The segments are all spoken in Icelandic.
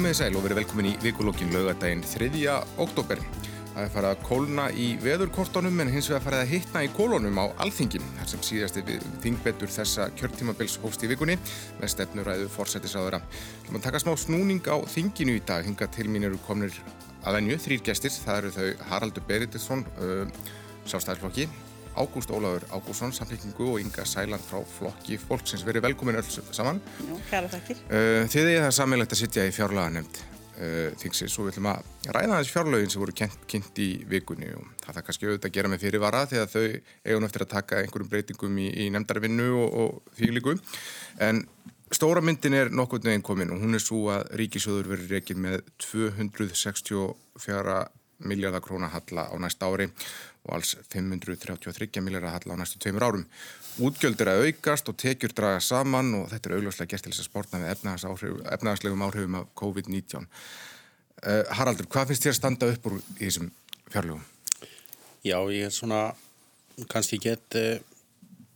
Komiði sæl og verið velkomin í vikulokkin laugadaginn 3. oktober. Það er farið að kólna í veðurkortunum en hins vegar farið að hittna í kólunum á alþingin þar sem síðasti þingbetur þessa kjörtímabils hófst í vikunni með stefnuræðu fórsættisáðura. Við máum taka smá snúning á þinginu í dag. Hinga til mín eru komnir að venju, þrýr gestir. Það eru þau Haraldur Beridesson, uh, sástæðisflokki, Ágúst Óláður Ágússon, samfélkingu og Inga Sæland frá flokki fólksins. Verið velkomin öll saman. Já, kæra takkir. Uh, þið er það sammeilegt að sitja í fjárlaga nefnd uh, þingsins og við ætlum að ræða þessi fjárlagin sem voru kynnt, í vikunni og það það kannski auðvitað að gera með fyrirvara þegar þau eigun eftir að taka einhverjum breytingum í, í nefndarvinnu og, og því líku. En stóra myndin er nokkur neginn komin og hún er svo að ríkisjóður verður reygin með 264 miljardar krónar halla á næsta ári og alls 533 miljardar halla á næstu tveimur árum. Útgjöld er að aukast og tekjur draga saman og þetta er augljóslega gert til þess að spórna með efnahagslegum áhrifum af COVID-19. Uh, Haraldur, hvað finnst þér að standa upp úr í þessum fjárlögum? Já, ég er svona, kannski get uh,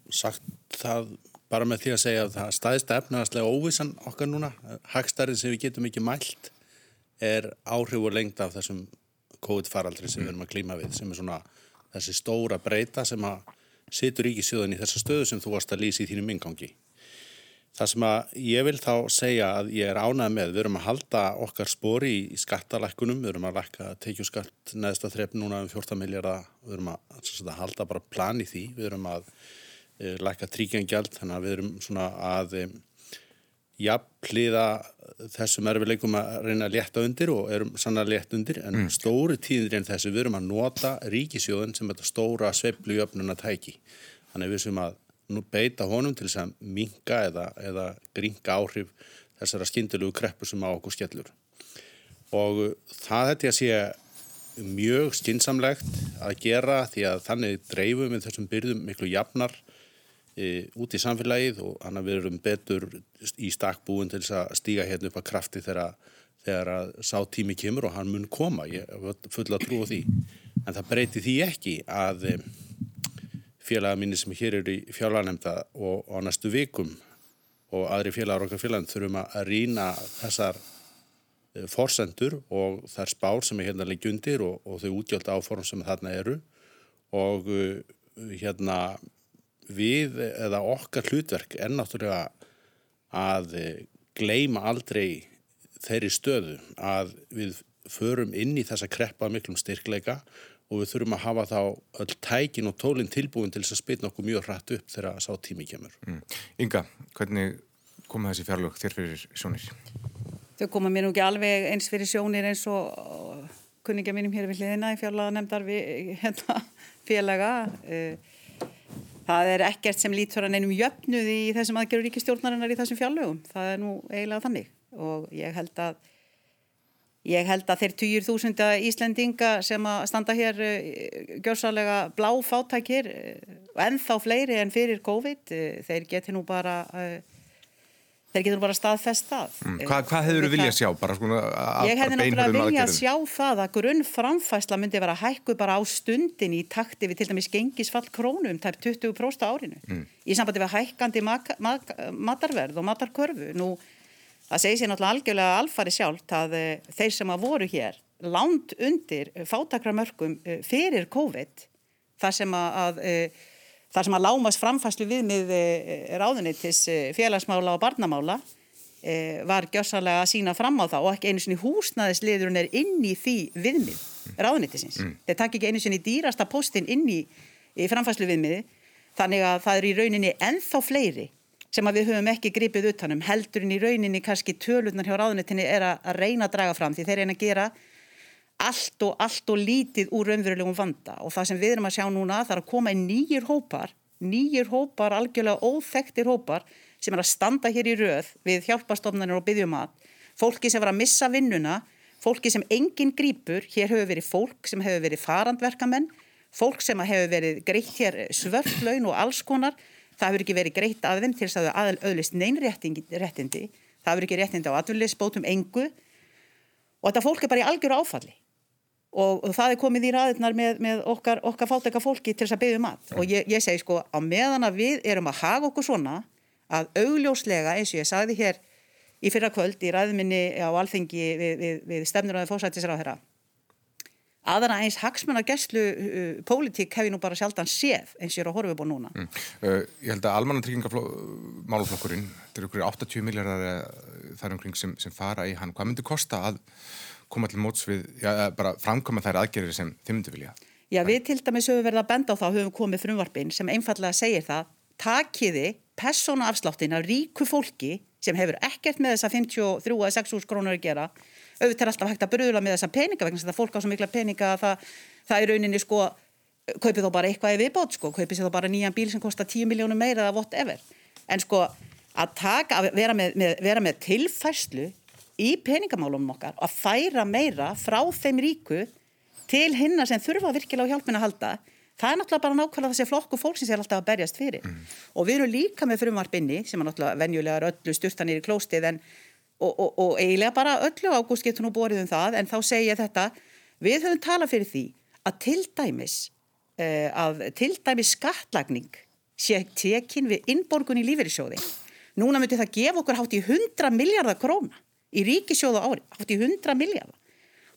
sagt það bara með því að segja að það staðist efnahagslega óvissan okkar núna, hagstærið sem við getum ekki mælt er áhrif og lengd af þessum COVID-faraldri sem við erum að klíma við sem er svona þessi stóra breyta sem að situr ekki sjöðan í þessa stöðu sem þú varst að lýsa í þínum ingangi. Það sem að ég vil þá segja að ég er ánað með, við erum að halda okkar spori í skattalækkunum, við erum að lækka teikjuskatt neðsta þrepp núna um 14 miljardar, við erum að, að halda bara plan í því, við erum að e, lækka tríkjangjald, þannig að við erum svona að jafnliða þessum erfileikum að reyna að létta undir og erum sannlega létt undir en mm. stóri tíðir en þessu við erum að nota ríkisjóðin sem þetta stóra sveiflu jöfnuna tæki þannig við sem að nú beita honum til þess að minga eða, eða gringa áhrif þessara skindilegu kreppu sem á okkur skellur. Og það þetta ég að sé mjög skinsamlegt að gera því að þannig dreifum við þessum byrðum miklu jafnar e, út í samfélagið og hann að við erum betur í stakkbúin til þess að stíga hérna upp að krafti þegar, þegar að sá tími kemur og hann mun koma, ég full að trúa því. En það breyti því ekki að e, félaga mínir sem hér eru í fjárlanemnda og á næstu vikum og aðri félagar okkar félagann þurfum að rýna þessar e, forsendur og þær spár sem er hérna leikjundir og, og þau útgjöld áform sem þarna eru. Og e, hérna við eða okkar hlutverk er náttúrulega að gleima aldrei þeirri stöðu að við förum inn í þessa kreppa miklum styrkleika og við þurfum að hafa þá öll tækin og tólinn tilbúin til þess að spilna okkur mjög hratt upp þegar sá tími kemur. Mm. Inga, hvernig koma þessi fjárlög þér fyrir sjónir? Þau koma mér nú ekki alveg eins fyrir sjónir eins og kunningja mínum hér við hliðina í fjárlaga nefndar við hérna, félaga uh, Það er ekkert sem lítur að neinum jöfnuði í þessum aðgerður ríkistjórnarinnar í þessum fjárlögum. Það er nú eiginlega þannig og ég held að, ég held að þeir týjur þúsunda Íslendinga sem að standa hér uh, gjörsalega bláfátækir uh, og ennþá fleiri en fyrir COVID, uh, þeir geti nú bara þeir getur bara staðfest það. Mm. Hvað, hvað hefur þú viljað sjá? Bara, sko, ég hefði náttúrulega viljað sjá það að grunn framfæsla myndi vera hækku bara á stundin í takti við til dæmis gengisfall krónum tæp 20% árinu mm. í sambandi við hækkandi matarverð og matarkörfu. Nú, það segir sér náttúrulega algjörlega alfari sjálft að uh, þeir sem að voru hér lánt undir fátakramörkum uh, fyrir COVID þar sem að, að uh, þar sem að lámas framfæslu viðmið eh, ráðunitis eh, félagsmála og barnamála eh, var gjössalega að sína fram á það og ekki einu sinni húsnaðisliðurinn er inn í því viðmið ráðunitisins. Mm. Þeir takk ekki einu sinni dýrasta postin inn í, í framfæslu viðmiði þannig að það er í rauninni enþá fleiri sem að við höfum ekki gripið utanum heldurinn í rauninni kannski tölurnar hjá ráðunitinni er að reyna að draga fram því þeir reyna að gera allt og allt og lítið úr raunverulegum vanda. Og það sem við erum að sjá núna það er að koma í nýjir hópar nýjir hópar, algjörlega óþektir hópar sem er að standa hér í röð við hjálpastofnarnir og byggjum að fólki sem var að missa vinnuna fólki sem enginn grýpur, hér hefur verið fólk sem hefur verið farandverkamenn fólk sem hefur verið greitt hér svörflaun og alls konar. Það hefur ekki verið greitt af þeim til þess að þau aðlöðlist neynréttindi það hefur ekki réttindi á atvillisbótum engu. Og þetta fólk er bara í algjöru áfalli og, það er komið í ræðirnar með, með okkar, okkar fátækka fólki til þess að byggja um mat. Og ég, ég segi sko á meðan að við erum að haga okkur svona að augljóslega eins og ég sagði hér í fyrra kvöld í ræðminni á alþengi við, við, við stefnur og fósættisra á þeirra aðra eins hagsmennar gæslu uh, pólitík hef ég nú bara sjaldan séð eins og ég er að horfa upp á núna. Mm. uh, Ég held að almannatryggingamáluflokkurinn þetta eru okkur 80 miljardar þar umkring sem, sem fara í hann. Hvað myndi kosta að koma til móts við já, bara framkoma þær aðgerðir sem þið myndi vilja. Já við til dæmis höfum verið að benda á það höfum komið frumvarpin sem einfallega segir það takiði persónaafsláttin af ríku fólki sem hefur ekkert með þessa 53-6 úrs krónur að gera. Auðvitað er alltaf hægt að bröðla með þessa peninga vegna þess að fólk á svo mikla peninga að það, það er rauninni sko kaupið þá bara eitthvað í viðbót sko, kaupið sér þá bara nýjan bíl sem kostar 10 miljónum meira eða whatever. En sko að taka, að vera með, með, vera með tilfærslu í peningamálunum okkar að færa meira frá þeim ríku til hinna sem þurfa virkilega á hjálpina að halda. Það er náttúrulega bara nákvæmlega þessi flokku fólk sem sé alltaf að berjast fyrir. Mm. og við erum líka með frumvarpinni sem er náttúrulega venjulega öllu styrtanir í klóstið en og, og, og eiginlega bara öllu ágúst getur nú borðið um það en þá segja þetta. Við höfum talað fyrir því að til dæmis uh, að til dæmis skattlagning sé tekinn við innborgun í lífeyrissjóði. Núna myndi það gefa okkur hátt í 100 miljardar króna í ríkisjóðu ári, hátt í 100 miljardar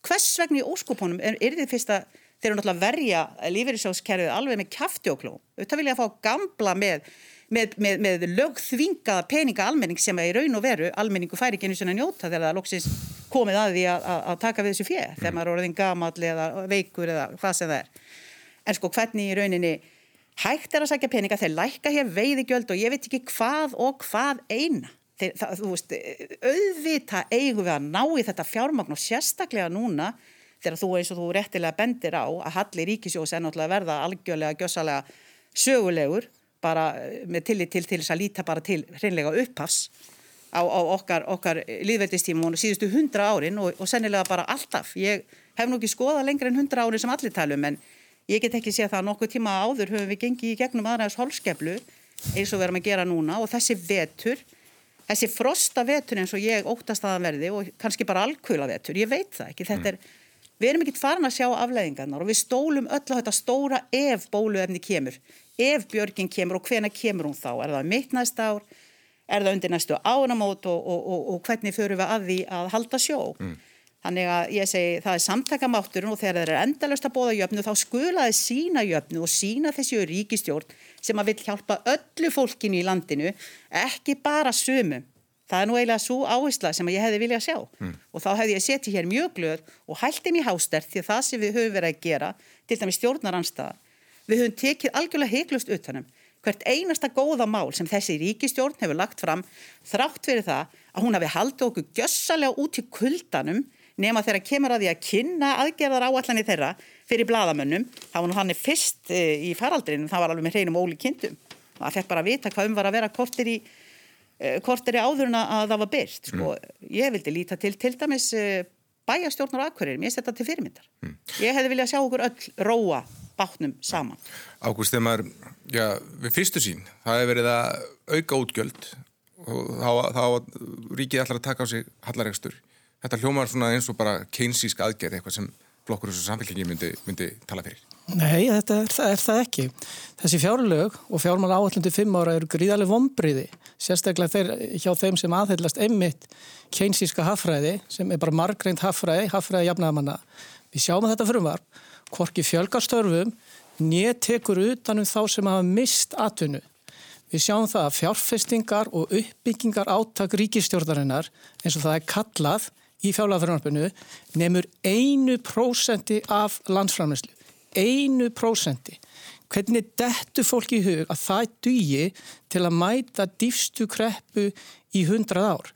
hvers vegna í óskopunum er, er þið fyrst að þeir eru náttúrulega að verja lífeyrissjóðskerfið alveg með kæfti og kló auðvitað vilja að fá gamla með með, með, með lögþvingaða peninga almenning sem að í raun og veru almenningu færi ekki einu svona njóta þegar það loksins komið að því að, að, að taka við þessu fjö mm. þegar maður er orðin gamal eða veikur eða hvað sem það er. En sko hvernig í rauninni hægt er að sækja peninga? Þeir lækka hér veiðigjöld og ég veit ekki hvað og hvað eina þeir, það, þú veist, auðvita eigum við að ná í þetta fjármagn og sérstaklega núna þegar þú eins og þú réttilega bendir á að Halli Ríkisjós er náttúrulega verða algjörlega gjössalega sögulegur bara eh, með tillit til til þess að líta bara til hreinlega upphafs á, á okkar, okkar líðveldistíma og síðustu hundra árin og, og sennilega bara alltaf. Ég hef nú ekki skoðað lengur en hundra árin sem allir talum en ég get ekki séð það að nokkuð tíma áður höfum við gengið í gegnum aðræðis holskeflu eins og við erum að gera núna og þessi vetur, þessi frosta vetur eins og ég óttast að það verði og kannski bara alkvöla vetur, ég veit það ekki, þetta er Við erum ekkert farin að sjá afleðingarnar og við stólum öll á þetta stóra ef bóluefni kemur ef björgin kemur og hvena kemur hún þá? Er það mitt næsta ár, er það undir næstu ánamót og, og, og, og hvernig förum við að því að halda sjó? Mm. Þannig að ég segi það er samtakamátturinn og þegar þeir eru endalust að bóða jöfnu þá skulaði sína jöfnu og sína þessi ríkistjórn sem að vil hjálpa öllu fólkinu í landinu ekki bara sumum Það er nú eiginlega svo áhersla sem ég hefði viljað sjá mm. og þá hefði ég setið hér mjög glöð og hælt inn í hástert því að það sem við höfum verið að gera til dæmis stjórnaranstaða Við höfum tekið algjörlega heiklust utanum hvert einasta góða mál sem þessi ríkistjórn hefur lagt fram þrátt fyrir það að hún hafi haldið okkur gjössalega út í kuldanum nema þegar kemur að því að kynna aðgerðar áallanir þeirra fyrir bladamönnum. Það var nú hann fyrst e, í faraldrinu, það var alveg með hreinum óli kindum. Það fekk bara að vita hvað um var að vera kortir í, e, kortir í áðurna að það var byrst. Sko, mm. Ég vildi líta til til dæmis e, bæjastjórnar akkurir, mér setja til fyrirmyndar. Mm. Ég hefði viljað sjá okkur öll róa bátnum saman. Ágúst, þegar maður, já, við fyrstu sín, það hefur verið að auka útgjöld og þá, þá ríkið allar að taka á sig hallaregstur. Þetta hljómar svona eins og bara keinsísk aðgerð, eitthvað sem blokkur þessu samfélkingi myndi, myndi tala fyrir. Nei, þetta er, er það ekki. Þessi fjárlög og fjármál áallundi fimm ára eru gríðarlega vombriði, sérstaklega þeir, hjá þeim sem aðheilast einmitt keinsíska haffræði, sem er bara margreint haffræði, haffræði jafnaðamanna. Við sjáum þetta frumvarp hvorki fjölgarstörfum nýja tekur utanum þá sem hafa mist atvinnu. Við sjáum það að fjárfestingar og uppbyggingar áttak ríkistjórnarinnar eins og það er kallað í fjárlagafjörnarpinu nefnur einu prósenti af landsframleyslu. Einu prósenti. Hvernig dettu fólk í hug að það dugi til að mæta dýfstu kreppu í hundrað ár?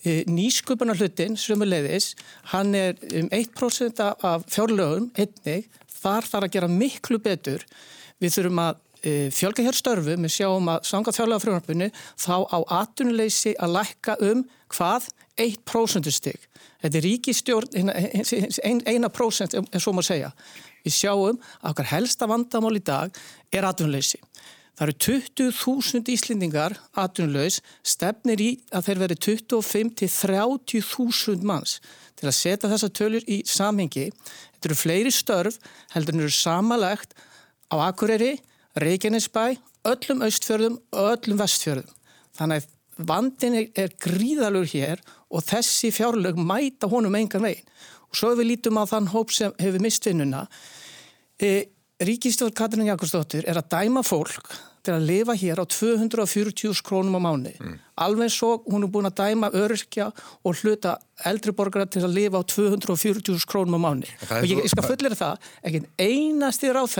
E, nýsköpunar hlutin sem leiðis, hann er um 1% af fjárlögum einnig, þar þarf að gera miklu betur. Við þurfum að e, fjölga hér störfu, við sjáum að sanga fjárlega frumvarpinu, þá á atunleysi að lækka um hvað 1% stygg. Þetta er ríkistjórn, eina prósent er svo maður að segja. Við sjáum að okkar helsta vandamál í dag er atunleysi. Það eru 20.000 íslendingar atvinnulegs stefnir í að þeir veri 25 til 30.000 manns til að setja þessa tölur í samhengi. Þetta eru fleiri störf heldur en eru samalegt á Akureyri, Reykjanesbæ, öllum austfjörðum og öllum vestfjörðum. Þannig að vandin er gríðalur hér og þessi fjárlög mæta honum engan veginn. Og svo við lítum á þann hóp sem hefur mistvinnuna. E, Ríkistjórn Katrin Jakobsdóttir er að dæma fólk til að lifa hér á 240 krónum á mánu. Mm. Alveg svo hún er búin að dæma öryrkja og hluta eldri borgara til að lifa á 240 krónum á mánu. Og ég, ég skal fullera það, ekki einasti ráð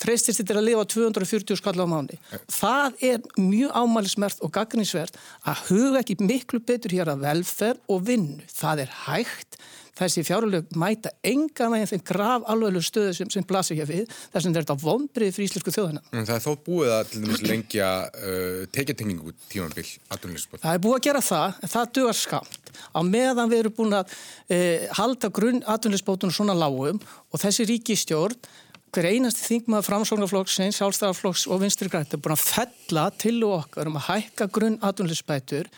treystist til að lifa á 240 skall á mánu. Það er mjög ámælismert og gagninsvert að huga ekki miklu betur hér að velferð og vinnu. Það er hægt þessi fjárlög mæta enga veginn þeim graf alveglu stöðu sem, sem blasir hér við þess að þetta vonbrið fyrir íslensku þjóðina. En það er þó búið að til dæmis lengja uh, tekjartengingu tímanbill aðdunleysbóð. Það er búið að gera það, en það duðar skamt. Á meðan við erum búin að uh, halda grunn aðdunleysbótunum svona lágum og þessi ríkistjórn hver einasti þingmaður framsóknarflokksins, sjálfstæðarflokks og vinstri grænt er búin að fella til okkar um að hækka grunn aðunlisbætur.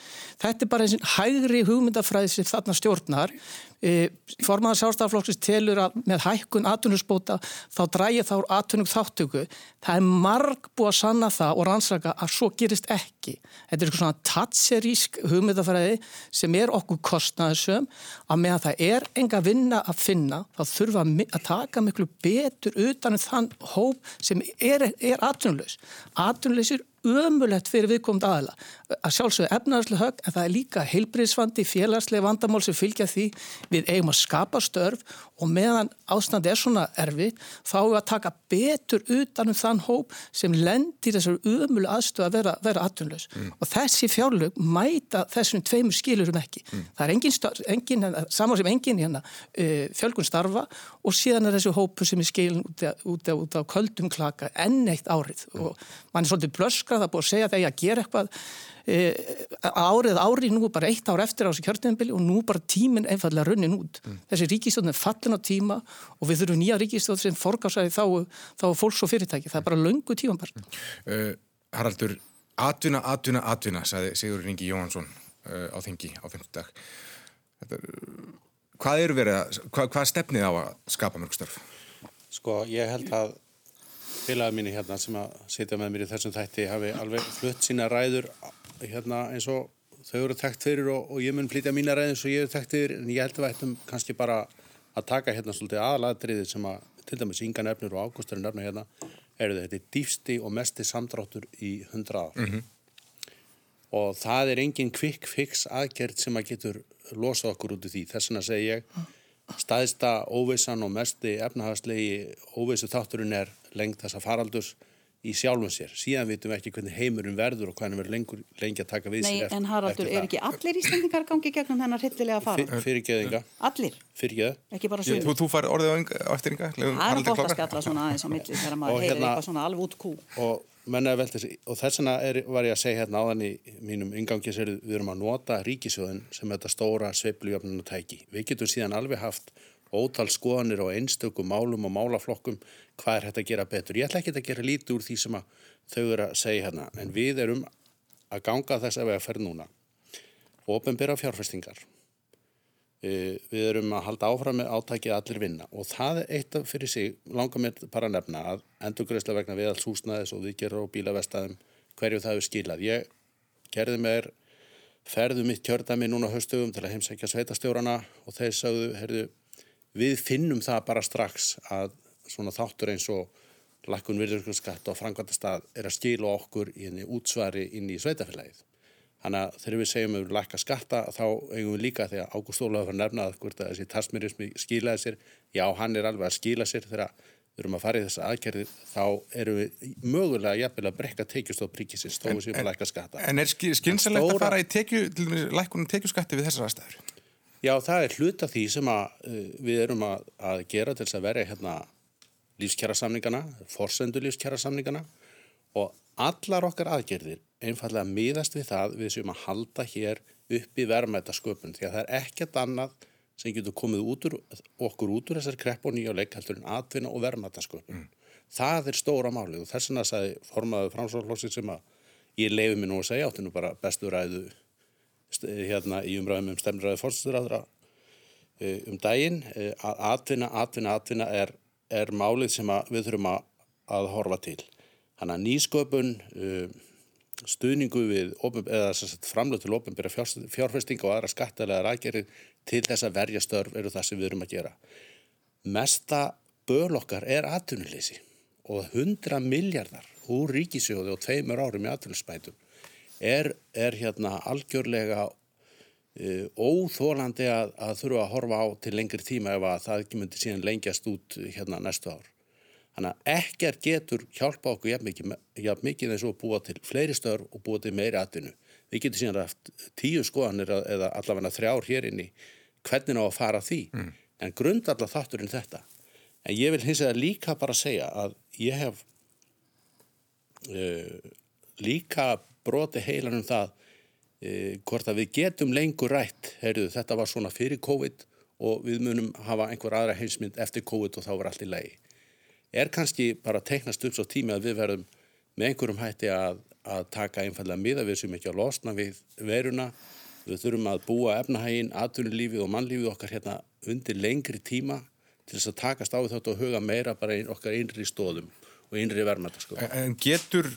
Þetta er bara eins og hægri hugmyndafræði sem þarna stjórnar. E, formaðar sjálfstæðarflokksins telur að með hækkun aðtunusbóta þá drægir þá aðtunum þáttöku. Það er marg búið að sanna það og rannsaka að svo gerist ekki. Þetta er eitthvað svona tatserísk hugmyndafræði sem er okkur kostnaðisum að meðan það er enga vinna að finna þá þurfa að taka miklu betur utan um þann hóp sem er, er aðtunlaus. Aðtunlausir ömulegt fyrir viðkomund aðala að sjálfsögðu efnaðarslu högg en það er líka heilbriðsvandi, félagslega vandamál sem fylgja því við eigum að skapa störf og meðan ástandi er svona erfi þá er að taka betur utanum þann hóp sem lendir þessar ömulu aðstöðu að vera, vera atvinnlaus mm. og þessi fjárlög mæta þessum tveimur skilurum ekki. Mm. Það er engin, engin saman sem engin hérna uh, fjölgun starfa og síðan er þessu hópu sem er skilin út af, köldum klaka enn eitt árið mm. og mann er svolítið blöskra það búið að segja þegar ég að gera eitthvað E, árið ári nú bara eitt ár eftir á þessu kjörnumbili og nú bara tíminn einfallega runnin út. Mm. Þessi ríkistöðun er fallin á tíma og við þurfum nýja ríkistöð sem forgásaði þá, þá fólks og fyrirtæki. Það er bara löngu tíman bara. Mm. Uh, Haraldur, atvinna, atvinna, atvinna, sagði Sigur Ringi Jóhansson uh, á þengi á 5. dag. Þetta, uh, hvað eru verið að, hvað, hvað stefnið á að skapa mörgstörf? Sko, ég held að félaga mínu hérna sem að sitja með mér í þessum þætti hafi alveg flutt sína ræður hérna eins og þau eru takt fyrir og, og ég mun flytja mína ræð eins og ég eru takt fyrir en ég held að við ættum kannski bara að taka hérna svolítið aðalatriðið sem að til dæmis yngan efnir og ágústurinn efnir hérna eru þetta dýfsti og mesti samdráttur í hundra ár mm -hmm. og það er engin quick fix aðgerð sem að getur losað okkur út í því þess vegna segi ég staðista óvissan og mesti efnahagslegi óvissu þátturinn er lengt þessa faraldus í sjálfum sér. Síðan vitum við ekki hvernig heimurinn verður og hvernig verður lengur, lengi að taka við Nei, sér eftir, en Haraldur, er ekki allir íslendingar gangi gegnum þennar hittilega fara? Fyr, fyrirgeðinga. Allir? Fyrirgeð. Ekki bara sögur? Þú, þú fær orðið á eftir ynga? Það er gott að skalla svona aðeins á milli þegar maður heyrir hérna, eitthvað svona alveg út kú. Og, og þess vegna er, var ég að segja hérna áðan í mínum yngangi sér við erum að nota ríkisjóðin sem þetta stóra sveiplujöfnunatæki. Við getum síðan alveg haft ótal skoðanir á einstökum málum og málaflokkum hvað er hægt að gera betur. Ég ætla ekki að gera lítið úr því sem þau eru að segja hérna en við erum að ganga þess að við að ferð núna ofinbyrra fjárfestingar við erum að halda áfram með átækið allir vinna og það er eitt af fyrir sig langar mér bara að nefna að endurgröðslega vegna við alls húsnaðis og viðgerra og bílavestaðum hverju það hefur skilað. Ég gerði mér ferðu mitt kjördami núna höstugum til að heimsækja sveitastjórana og þeir sagðu, herðu, við finnum það bara strax að svona þáttur eins og lakkun virðurskatt og frangvandastað er að skila okkur í útsvari inn í sveitafélagið. Þannig að þegar við segjum að við lakka skatta þá eigum við líka þegar Ágúst Ólaður var nefnað hvort að þessi tasmirismi skilaði sér, já hann er alveg að skila sér þegar við erum að fara í þessa aðgerði þá erum við mögulega jafnvel að brekka tekjust á príkisins þó við séum að lakka skatta. En er skynsalegt stóra... að fara í tekju, lakkunum tekjuskatti við þessar aðstæður? Já það er hlut af því sem að, uh, við erum að, að gera til þess að vera hérna lífskjærasamningana, forsendu lífskjærasamningana og allar okkar aðgerðir einfallega miðast við það við sem að halda hér upp í verðmætasköpun því að það er ekkert annað sem getur komið út úr, okkur út úr þessar krepp og nýjáleik heldur en atvinna og verðmætasköpun. Mm. Það er stóra málið og þess vegna sagði formaðu framsvárflóksinn sem að ég leiði mig nú að segja áttinu bara bestu ræðu hérna í umræðum um stemnræðu fórstuðræðra eh, um daginn eh, að atvinna, atvinna, atvinna er er málið sem við þurfum að, að horfa til. Þannig að nýsköpun, uh, stuðningu við framlöð til ofinbæra fjárfestinga og aðra skattalega rækjari til þess að verja störf eru það sem við erum að gera. Mesta böl okkar er atvinnuleysi og 100 miljardar úr ríkisjóði og tveimur árum í atvinnuspætum er, er hérna algjörlega uh, óþólandi að, að þurfa að horfa á til lengri tíma ef að það ekki myndi síðan lengjast út hérna næstu ár. Þannig að ekkert getur hjálpa okkur jafn mikið, jafn mikið eins og búa til fleiri störf og búa til meiri atvinnu. Við getum síðan haft tíu skoðanir eða allavega þrjár hér inn í hvernig á að fara því. Mm. En grundallar þátturinn þetta. En ég vil hins vegar líka bara segja að ég hef uh, líka broti heilan um það uh, hvort að við getum lengur rætt. Heyrðu, þetta var svona fyrir COVID og við munum hafa einhver aðra heimsmynd eftir COVID og þá var allt í lagi er kannski bara teiknast upp svo tími að við verðum með einhverjum hætti að, að taka einfallega miða við sem ekki að losna við veruna. Við þurfum að búa efnahægin, atvinnulífið og mannlífið okkar hérna undir lengri tíma til þess að takast á þetta og huga meira bara ein, okkar einri stóðum og einri verðmæta. Sko. En getur,